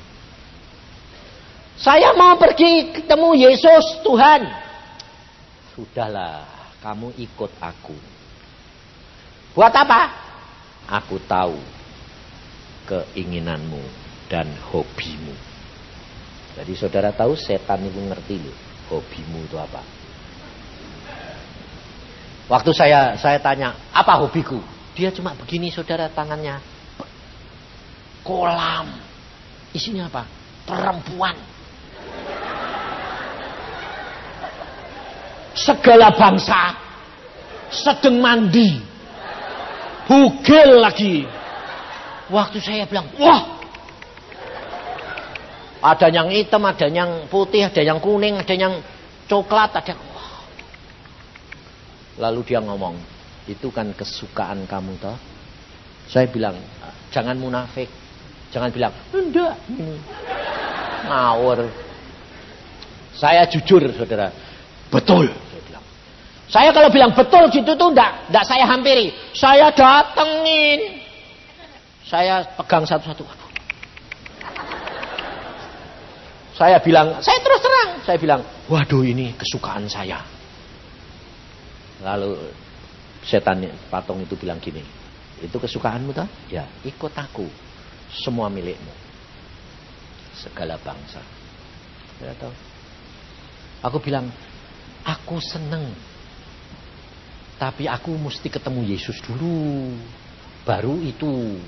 Saya mau pergi ketemu Yesus Tuhan. Sudahlah, kamu ikut aku. Buat apa? Aku tahu keinginanmu dan hobimu. Jadi saudara tahu setan itu ngerti loh, hobimu itu apa? Waktu saya saya tanya, apa hobiku? Dia cuma begini saudara tangannya. Kolam. Isinya apa? Perempuan. Segala bangsa. Sedang mandi. Bugil lagi. Waktu saya bilang, wah. Ada yang hitam, ada yang putih, ada yang kuning, ada yang coklat, ada yang Lalu dia ngomong, itu kan kesukaan kamu toh. Saya bilang, jangan munafik. Jangan bilang, enggak. Ngawur. Saya jujur saudara. Betul. Saya bilang. Saya kalau bilang betul gitu tuh enggak, enggak saya hampiri. Saya datengin. Saya pegang satu-satu. Saya bilang, saya terus terang. Saya bilang, waduh ini kesukaan saya. Lalu setan patung itu bilang gini, itu kesukaanmu toh? Ya, ikut aku. Semua milikmu. Segala bangsa. Ya tahu. Aku bilang, aku seneng. Tapi aku mesti ketemu Yesus dulu. Baru itu.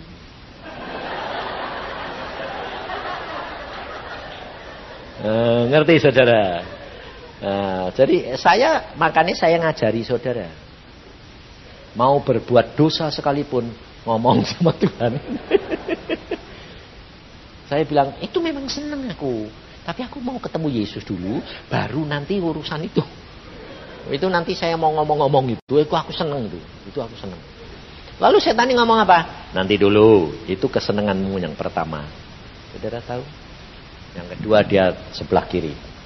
Eh, ngerti saudara? Nah, jadi saya makanya saya ngajari saudara. Mau berbuat dosa sekalipun ngomong sama Tuhan. saya bilang, itu memang senang aku. Tapi aku mau ketemu Yesus dulu, baru nanti urusan itu. Itu nanti saya mau ngomong-ngomong itu, itu aku senang itu. Itu aku senang. Lalu setan ngomong apa? Nanti dulu, itu kesenanganmu yang pertama. Saudara tahu? Yang kedua dia sebelah kiri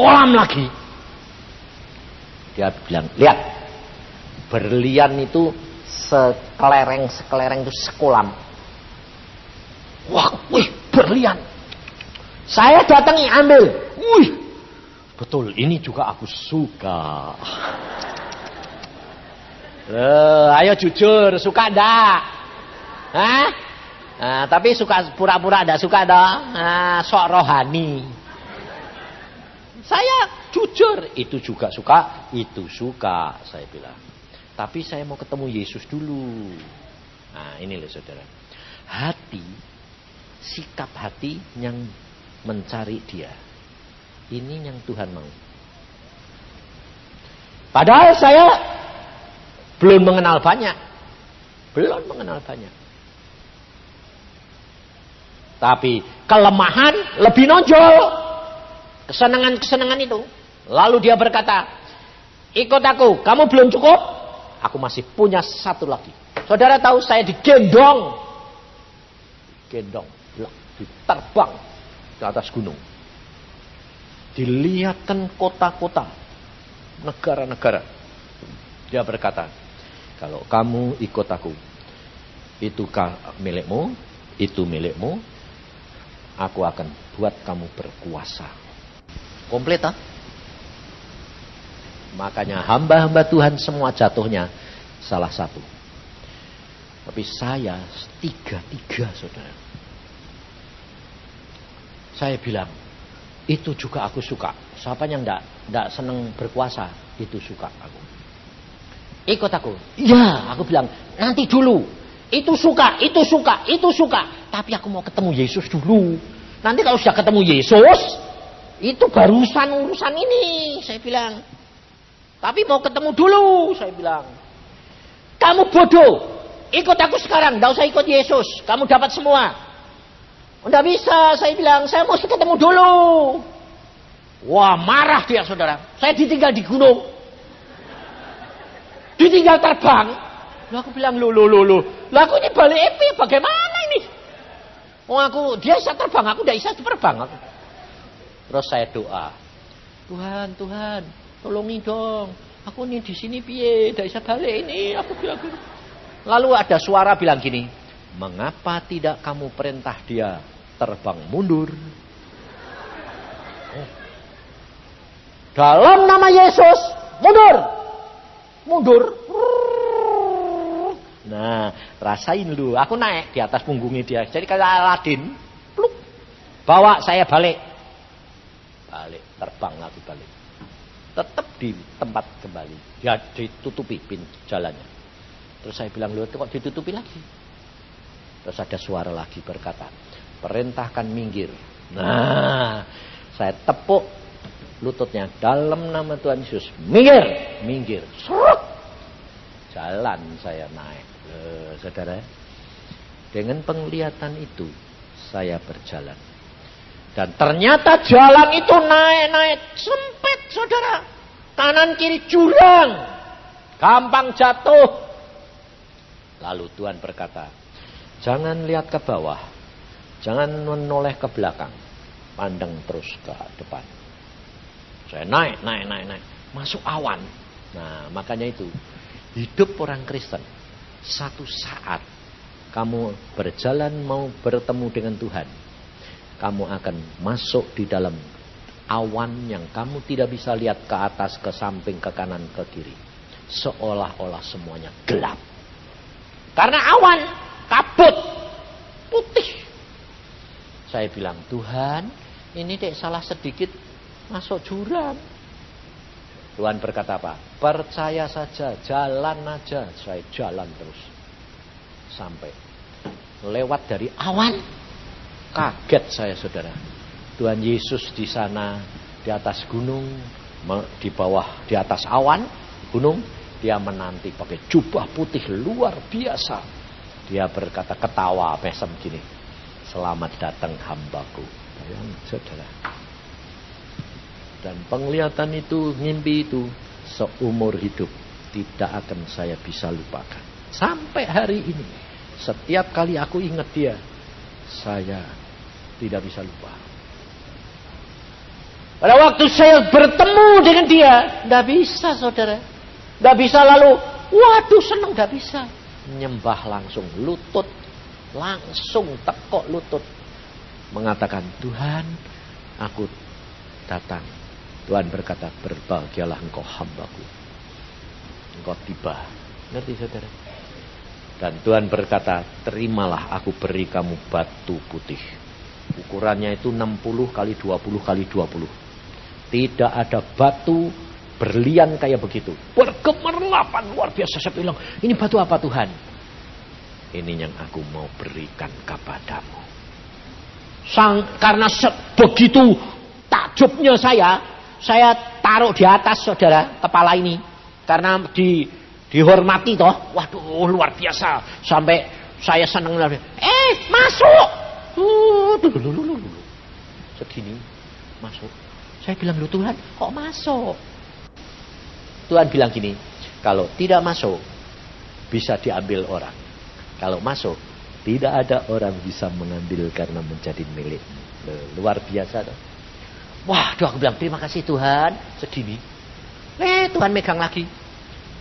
kolam lagi. Dia bilang, lihat, berlian itu sekelereng-sekelereng itu sekolam. Wah, wih, berlian. Saya datangi ambil. Wih, betul ini juga aku suka. Eh, ayo jujur, suka ndak? Hah? Nah, tapi suka pura-pura ndak suka dong. Nah, sok rohani. Saya jujur, itu juga suka, itu suka, saya bilang. Tapi saya mau ketemu Yesus dulu. Nah, ini loh saudara. Hati, sikap hati yang mencari dia. Ini yang Tuhan mau. Padahal saya belum mengenal banyak. Belum mengenal banyak. Tapi kelemahan lebih nonjol. Kesenangan-kesenangan itu. Lalu dia berkata, ikut aku, kamu belum cukup? Aku masih punya satu lagi. Saudara tahu saya digendong. Gendong, diterbang ke atas gunung. Dilihatkan kota-kota, negara-negara. Dia berkata, kalau kamu ikut aku, itu milikmu, itu milikmu, aku akan buat kamu berkuasa. Komplit ah? Makanya hamba-hamba Tuhan semua jatuhnya salah satu. Tapi saya tiga-tiga saudara. Saya bilang, itu juga aku suka. Siapa yang enggak, enggak senang berkuasa, itu suka aku. Ikut aku. Iya, aku bilang, nanti dulu. Itu suka, itu suka, itu suka. Tapi aku mau ketemu Yesus dulu. Nanti kalau sudah ketemu Yesus, itu barusan urusan ini, saya bilang. Tapi mau ketemu dulu, saya bilang. Kamu bodoh. Ikut aku sekarang, tidak usah ikut Yesus. Kamu dapat semua. Tidak bisa, saya bilang. Saya mesti ketemu dulu. Wah, marah dia, saudara. Saya ditinggal di gunung ditinggal terbang. Lalu aku bilang, lu, lu, lu, lu. Aku ini balik epi, bagaimana ini? Oh aku, dia bisa terbang, aku tidak bisa terbang. Aku. Terus saya doa. Tuhan, Tuhan, tolongi dong. Aku ini di sini piye, tidak bisa balik ini. Aku bilang gini. Lalu ada suara bilang gini, mengapa tidak kamu perintah dia terbang mundur? Oh. Dalam nama Yesus, mundur mundur. Nah, rasain dulu. Aku naik di atas punggungnya dia. Jadi kayak Aladin, pluk, bawa saya balik. Balik, terbang lagi balik. Tetap di tempat kembali. Dia ditutupi pin jalannya. Terus saya bilang, lu kok ditutupi lagi? Terus ada suara lagi berkata, perintahkan minggir. Nah, saya tepuk lututnya dalam nama Tuhan Yesus. Minggir, minggir. Serut. Jalan saya naik. Eh, saudara, dengan penglihatan itu saya berjalan. Dan ternyata jalan itu naik-naik sempit, saudara. Kanan kiri jurang. Gampang jatuh. Lalu Tuhan berkata, jangan lihat ke bawah. Jangan menoleh ke belakang. Pandang terus ke depan. Saya naik, naik, naik, naik. Masuk awan. Nah, makanya itu. Hidup orang Kristen. Satu saat kamu berjalan mau bertemu dengan Tuhan. Kamu akan masuk di dalam awan yang kamu tidak bisa lihat ke atas, ke samping, ke kanan, ke kiri. Seolah-olah semuanya gelap. Karena awan kabut putih. Saya bilang, Tuhan, ini dek salah sedikit masuk jurang. Tuhan berkata apa? Percaya saja, jalan aja. Saya jalan terus. Sampai lewat dari awan. Kaget saya saudara. Tuhan Yesus di sana, di atas gunung, di bawah, di atas awan, gunung. Dia menanti pakai jubah putih luar biasa. Dia berkata ketawa, mesem gini. Selamat datang hambaku. Bayang saudara. Dan penglihatan itu, mimpi itu seumur hidup tidak akan saya bisa lupakan. Sampai hari ini, setiap kali aku ingat dia, saya tidak bisa lupa. Pada waktu saya bertemu dengan dia, tidak bisa saudara. Tidak bisa lalu, waduh senang, tidak bisa. Nyembah langsung, lutut langsung tekok lutut mengatakan Tuhan aku datang Tuhan berkata berbahagialah engkau hambaku engkau tiba ngerti saudara dan Tuhan berkata terimalah aku beri kamu batu putih ukurannya itu 60 kali 20 kali 20 tidak ada batu berlian kayak begitu. Bergemerlapan luar biasa saya bilang ini batu apa Tuhan? Ini yang aku mau berikan kepadamu. Sang, karena begitu takjubnya saya saya taruh di atas saudara kepala ini. Karena di dihormati toh. Waduh luar biasa. Sampai saya senang eh masuk segini masuk saya bilang lu Tuhan kok masuk Tuhan bilang gini kalau tidak masuk bisa diambil orang kalau masuk tidak ada orang bisa mengambil karena menjadi milik luar biasa toh Wah, doa aku bilang terima kasih Tuhan. Segini. Eh, Tuhan megang lagi.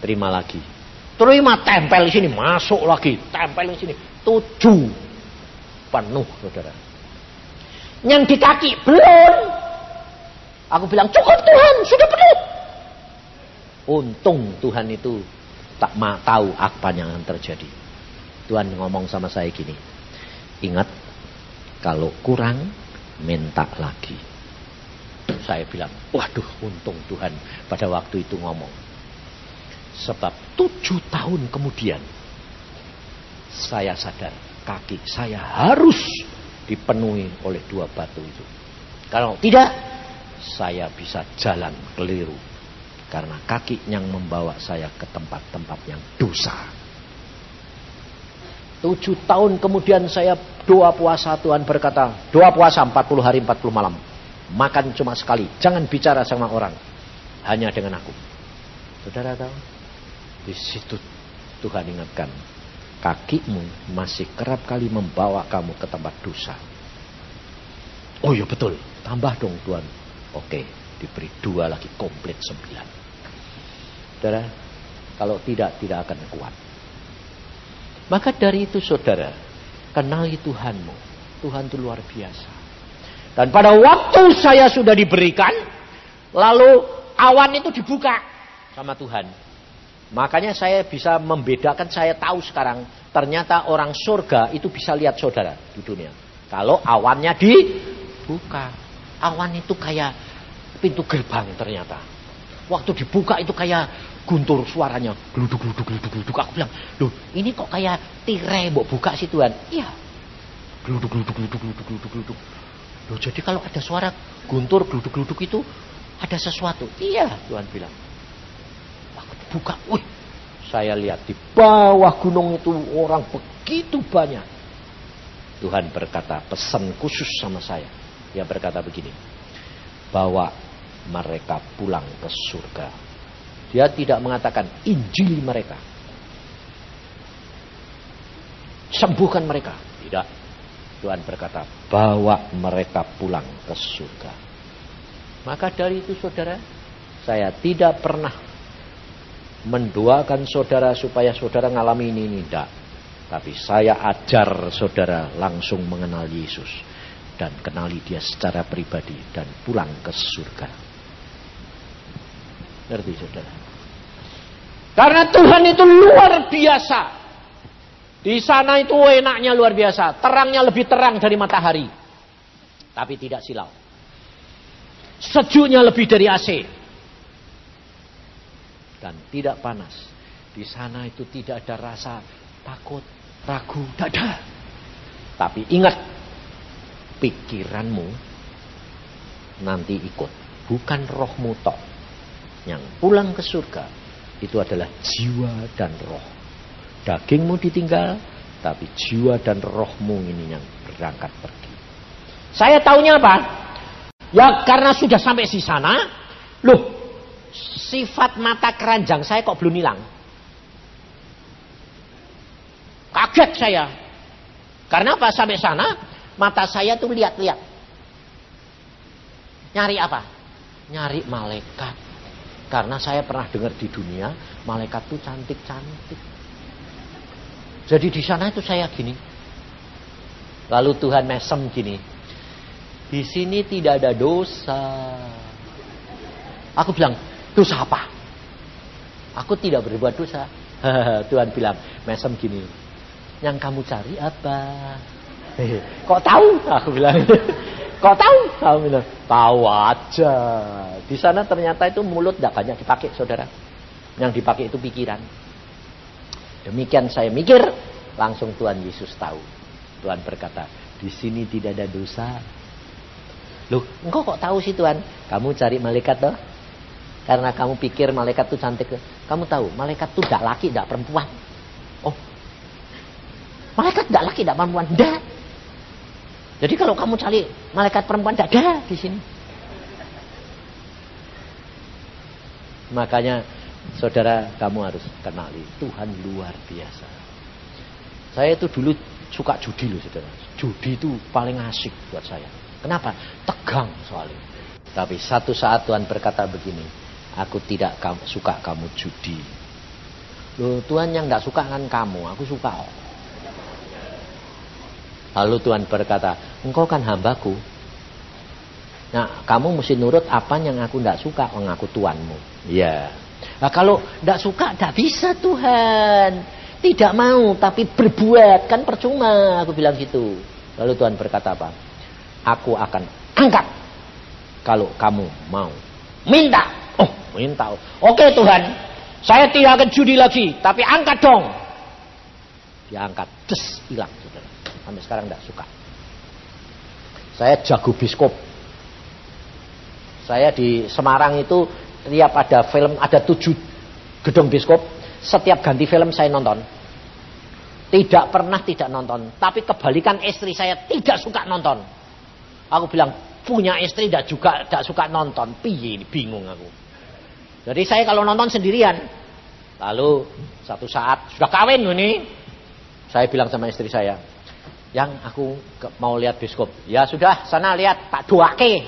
Terima lagi. Terima tempel di sini, masuk lagi, tempel di sini. Tujuh. Penuh, saudara. Yang di kaki belum. Aku bilang cukup Tuhan, sudah penuh. Untung Tuhan itu tak mau tahu apa yang akan terjadi. Tuhan ngomong sama saya gini. Ingat, kalau kurang, minta lagi. Saya bilang, waduh untung Tuhan pada waktu itu ngomong. Sebab tujuh tahun kemudian, saya sadar kaki saya harus dipenuhi oleh dua batu itu. Kalau tidak, saya bisa jalan keliru. Karena kaki yang membawa saya ke tempat-tempat yang dosa. Tujuh tahun kemudian saya doa puasa Tuhan berkata, doa puasa 40 hari 40 malam. Makan cuma sekali. Jangan bicara sama orang. Hanya dengan aku. Saudara tahu? Di situ Tuhan ingatkan. Kakimu masih kerap kali membawa kamu ke tempat dosa. Oh iya betul. Tambah dong Tuhan. Oke. Diberi dua lagi komplit sembilan. Saudara. Kalau tidak, tidak akan kuat. Maka dari itu saudara. Kenali Tuhanmu. Tuhan itu luar biasa. Dan pada waktu saya sudah diberikan, lalu awan itu dibuka sama Tuhan. Makanya saya bisa membedakan, saya tahu sekarang, ternyata orang surga itu bisa lihat saudara di dunia. Kalau awannya dibuka. Awan itu kayak pintu gerbang ternyata. Waktu dibuka itu kayak guntur suaranya. Geluduk, geluduk, geluduk, geluduk. Aku bilang, loh ini kok kayak tirai mau buka sih Tuhan. Iya. Geluduk, geluduk, geluduk, geluduk, geluduk, geluduk. Loh, jadi kalau ada suara guntur, geluduk-geluduk itu ada sesuatu. Iya, Tuhan bilang. Buka, wih, saya lihat di bawah gunung itu orang begitu banyak. Tuhan berkata pesan khusus sama saya. Dia berkata begini, bawa mereka pulang ke surga. Dia tidak mengatakan Injil mereka. Sembuhkan mereka. Tidak. Tuhan berkata, bawa mereka pulang ke surga. Maka dari itu saudara, saya tidak pernah mendoakan saudara supaya saudara ngalami ini, ini tidak. Tapi saya ajar saudara langsung mengenal Yesus. Dan kenali dia secara pribadi dan pulang ke surga. Ngerti saudara? Karena Tuhan itu luar biasa. Di sana itu enaknya luar biasa. Terangnya lebih terang dari matahari. Tapi tidak silau. Sejuknya lebih dari AC. Dan tidak panas. Di sana itu tidak ada rasa takut, ragu, tidak ada. Tapi ingat, pikiranmu nanti ikut. Bukan rohmu tok. Yang pulang ke surga itu adalah jiwa dan roh. Dagingmu ditinggal, tapi jiwa dan rohmu ini yang berangkat pergi. Saya tahunya apa? Ya karena sudah sampai di sana, loh sifat mata keranjang saya kok belum hilang. Kaget saya. Karena apa? Sampai sana, mata saya tuh lihat-lihat. Nyari apa? Nyari malaikat. Karena saya pernah dengar di dunia, malaikat tuh cantik-cantik. Jadi di sana itu saya gini, Lalu Tuhan mesem gini. Di sini tidak ada dosa. Aku bilang, dosa apa? Aku tidak berbuat dosa. Tuhan bilang, mesem gini. Yang kamu cari apa? Kok tahu? Aku bilang. Kok tahu? Kamu bilang, tahu aja. Di sana ternyata itu mulut tidak banyak dipakai, saudara. Yang dipakai itu pikiran. Demikian saya mikir, langsung Tuhan Yesus tahu. Tuhan berkata, di sini tidak ada dosa. Loh, engkau kok tahu sih Tuhan? Kamu cari malaikat toh? Karena kamu pikir malaikat itu cantik. Kamu tahu, malaikat itu tidak laki, tidak perempuan. Oh, malaikat tidak laki, tidak perempuan. Tidak. Jadi kalau kamu cari malaikat perempuan tidak ada di sini. Makanya saudara kamu harus kenali Tuhan luar biasa. Saya itu dulu suka judi loh saudara. Judi itu paling asik buat saya. Kenapa? Tegang soalnya. Tapi satu saat Tuhan berkata begini, aku tidak suka kamu judi. Loh Tuhan yang tidak suka kan kamu, aku suka. Lalu Tuhan berkata, engkau kan hambaku. Nah, kamu mesti nurut apa yang aku tidak suka, oh, aku tuanmu. Ya. Nah, kalau tidak suka, tidak bisa Tuhan. Tidak mau, tapi berbuat. Kan percuma, aku bilang gitu. Lalu Tuhan berkata apa? Aku akan angkat. Kalau kamu mau. Minta. Oh, minta. Oke Tuhan, saya tidak akan judi lagi. Tapi angkat dong. Dia angkat. Des, hilang. Saudara. Sampai sekarang tidak suka. Saya jago biskop. Saya di Semarang itu tiap ada film, ada tujuh gedung biskop. Setiap ganti film saya nonton. Tidak pernah tidak nonton. Tapi kebalikan istri saya tidak suka nonton. Aku bilang, punya istri tidak juga tidak suka nonton. Piye bingung aku. Jadi saya kalau nonton sendirian. Lalu satu saat sudah kawin ini. Saya bilang sama istri saya, yang aku mau lihat biskop. Ya sudah, sana lihat Pak Duake.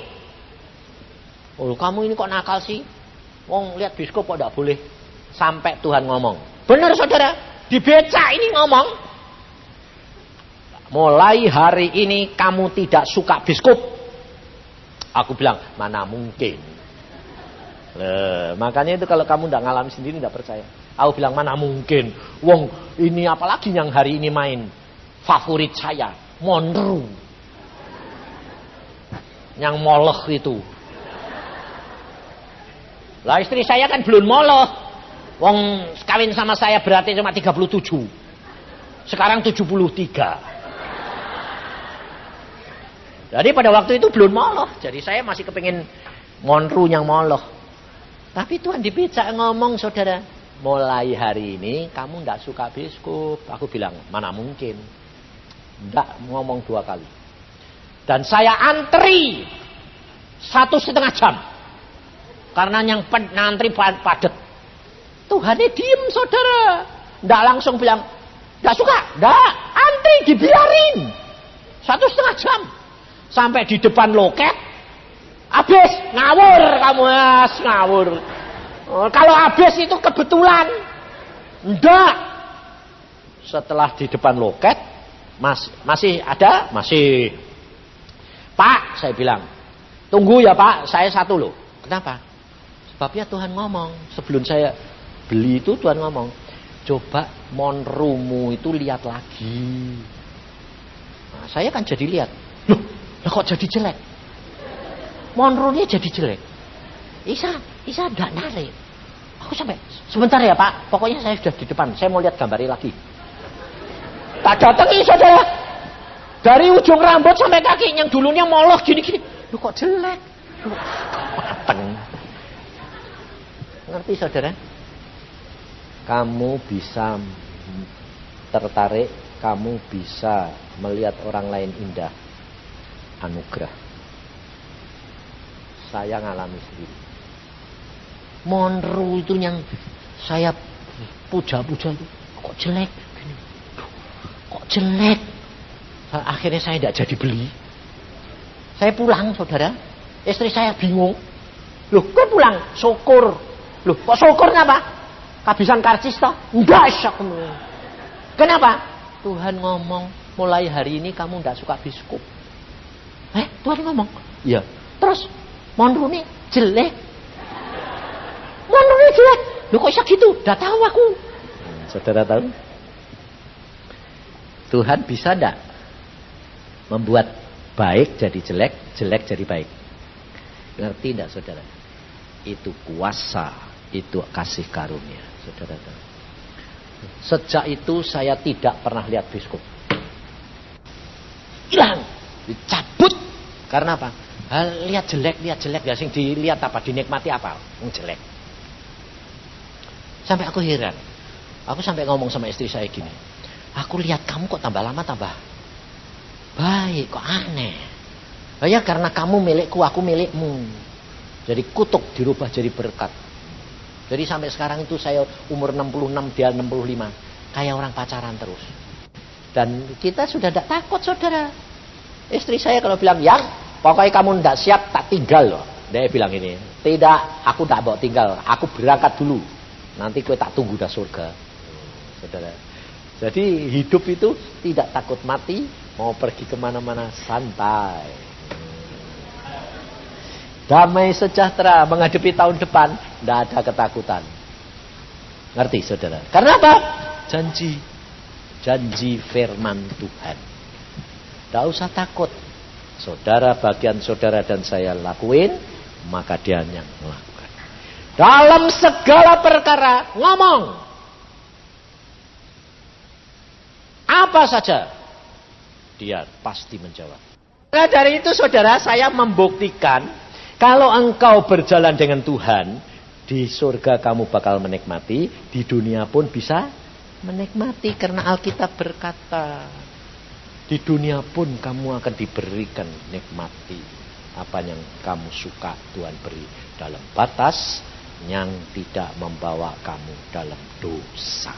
Oh, kamu ini kok nakal sih? Wong lihat biskop kok tidak boleh. Sampai Tuhan ngomong. Benar saudara, di beca ini ngomong. Mulai hari ini kamu tidak suka biskop. Aku bilang, mana mungkin. Le, makanya itu kalau kamu tidak ngalami sendiri tidak percaya. Aku bilang mana mungkin. Wong ini apalagi yang hari ini main favorit saya, Monru. Yang moloh itu. Lah istri saya kan belum moloh. Wong kawin sama saya berarti cuma 37. Sekarang 73. Jadi pada waktu itu belum moloh. Jadi saya masih kepingin monru yang moloh. Tapi Tuhan dipijak ngomong saudara. Mulai hari ini kamu tidak suka biskup. Aku bilang mana mungkin. Tidak ngomong dua kali. Dan saya antri satu setengah jam. Karena yang antri padat. Tuhannya diem saudara. Tidak langsung bilang, tidak suka. Tidak, antri dibiarin. Satu setengah jam. Sampai di depan loket. Habis, ngawur kamu mas, ngawur. Oh, kalau habis itu kebetulan. Tidak. Setelah di depan loket, Mas, masih ada? Masih. Pak, saya bilang. Tunggu ya Pak, saya satu loh. Kenapa? Sebabnya Tuhan ngomong. Sebelum saya beli itu Tuhan ngomong. Coba monrumu itu lihat lagi. Nah, saya kan jadi lihat. Loh, kok jadi jelek? Monrunya jadi jelek. Isa, Isa tidak narik. Aku sampai, sebentar ya Pak, pokoknya saya sudah di depan. Saya mau lihat gambarnya lagi. Tak datangi saudara. Dari ujung rambut sampai kaki yang dulunya moloh gini-gini. Lu kok jelek? Lu mateng. Ngerti saudara? Kamu bisa tertarik, kamu bisa melihat orang lain indah. Anugerah. Saya ngalami sendiri. Monru itu yang saya puja-puja itu kok jelek kok jelek. Akhirnya saya tidak jadi beli. Saya pulang, saudara. Istri saya bingung. Loh, kok pulang? Syukur. Loh, kok syukur kenapa? Kehabisan karcis toh? Enggak, syok. Kenapa? Tuhan ngomong, mulai hari ini kamu tidak suka biskup. Eh, Tuhan ngomong. Iya. Terus, mondruni jelek. Mondruni jelek. Lu kok bisa gitu? Udah tahu aku. Hmm, saudara tahu? Tuhan bisa tidak membuat baik jadi jelek, jelek jadi baik? Ngerti tidak saudara? Itu kuasa, itu kasih karunia. Saudara tahu? Sejak itu saya tidak pernah lihat biskup. Hilang, dicabut. Karena apa? Lihat jelek, lihat jelek, ya sing dilihat apa, dinikmati apa? Yang jelek. Sampai aku heran. Aku sampai ngomong sama istri saya gini. Aku lihat kamu kok tambah lama tambah baik, kok aneh. Ya karena kamu milikku, aku milikmu. Jadi kutuk dirubah jadi berkat. Jadi sampai sekarang itu saya umur 66, dia 65. Kayak orang pacaran terus. Dan kita sudah tidak takut saudara. Istri saya kalau bilang, yang pokoknya kamu tidak siap, tak tinggal loh. Dia bilang ini, tidak, aku tidak bawa tinggal, aku berangkat dulu. Nanti kue tak tunggu dah surga. Saudara. Jadi hidup itu tidak takut mati, mau pergi ke mana-mana santai. Damai sejahtera menghadapi tahun depan, tidak ada ketakutan. Ngerti saudara? Karena apa? Janji. Janji firman Tuhan. Tidak usah takut. Saudara bagian saudara dan saya lakuin, maka dia yang melakukan. Dalam segala perkara, ngomong. Apa saja, dia pasti menjawab. Nah dari itu saudara saya membuktikan kalau engkau berjalan dengan Tuhan, di surga kamu bakal menikmati, di dunia pun bisa menikmati karena Alkitab berkata, di dunia pun kamu akan diberikan nikmati apa yang kamu suka Tuhan beri dalam batas yang tidak membawa kamu dalam dosa.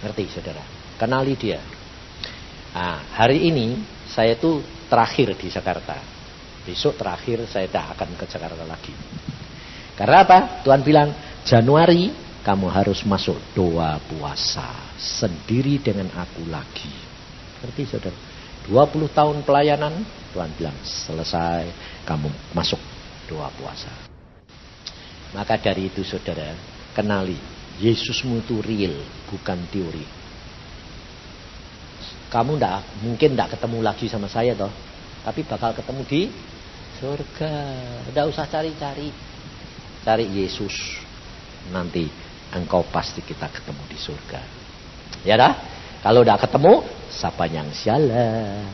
Ngerti saudara? Kenali dia. Nah, hari ini saya itu terakhir di Jakarta. Besok terakhir saya tidak akan ke Jakarta lagi. Karena apa? Tuhan bilang, Januari kamu harus masuk doa puasa. Sendiri dengan aku lagi. Ngerti saudara? 20 tahun pelayanan, Tuhan bilang, selesai kamu masuk doa puasa. Maka dari itu saudara, kenali, Yesusmu itu real, bukan teori. Kamu ndak mungkin tidak ketemu lagi sama saya toh, tapi bakal ketemu di surga. Tidak usah cari-cari. Cari Yesus. Nanti engkau pasti kita ketemu di surga. Ya dah? Kalau udah ketemu, siapa yang sialan?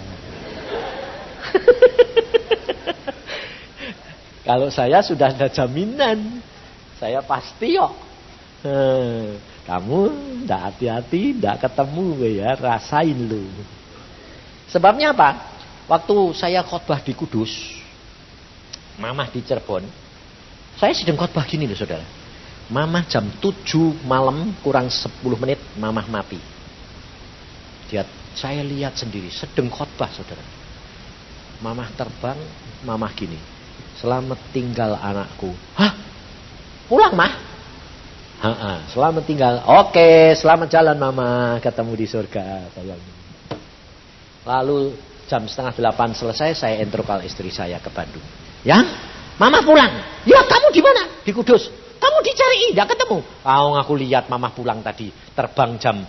Kalau saya sudah ada jaminan, saya pasti kok. Hmm, kamu tidak hati-hati, tidak ketemu ya, rasain lu. Sebabnya apa? Waktu saya khotbah di Kudus, mamah di Cirebon. Saya sedang khotbah gini loh saudara. Mamah jam 7 malam kurang 10 menit mamah mati. Dia saya lihat sendiri sedang khotbah saudara. Mamah terbang, mamah gini. Selamat tinggal anakku. Hah? Pulang mah? Ha selamat tinggal. Oke, selamat jalan mama. Ketemu di surga. Lalu jam setengah delapan selesai saya entrokal istri saya ke Bandung. Ya, mama pulang. Ya kamu di mana? Di Kudus. Kamu dicari, tidak ketemu. Kau aku lihat mama pulang tadi. Terbang jam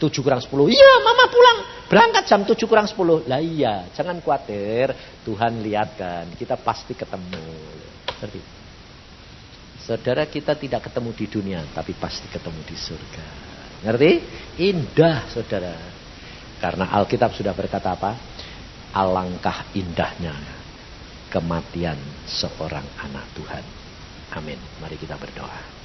7 kurang 10. Iya mama pulang. Berangkat jam 7 kurang 10. Lah iya, jangan khawatir. Tuhan lihatkan. Kita pasti ketemu. Ngerti? Saudara kita tidak ketemu di dunia. Tapi pasti ketemu di surga. Ngerti? Indah saudara. Karena Alkitab sudah berkata apa? Alangkah indahnya kematian seorang anak Tuhan. Amin. Mari kita berdoa.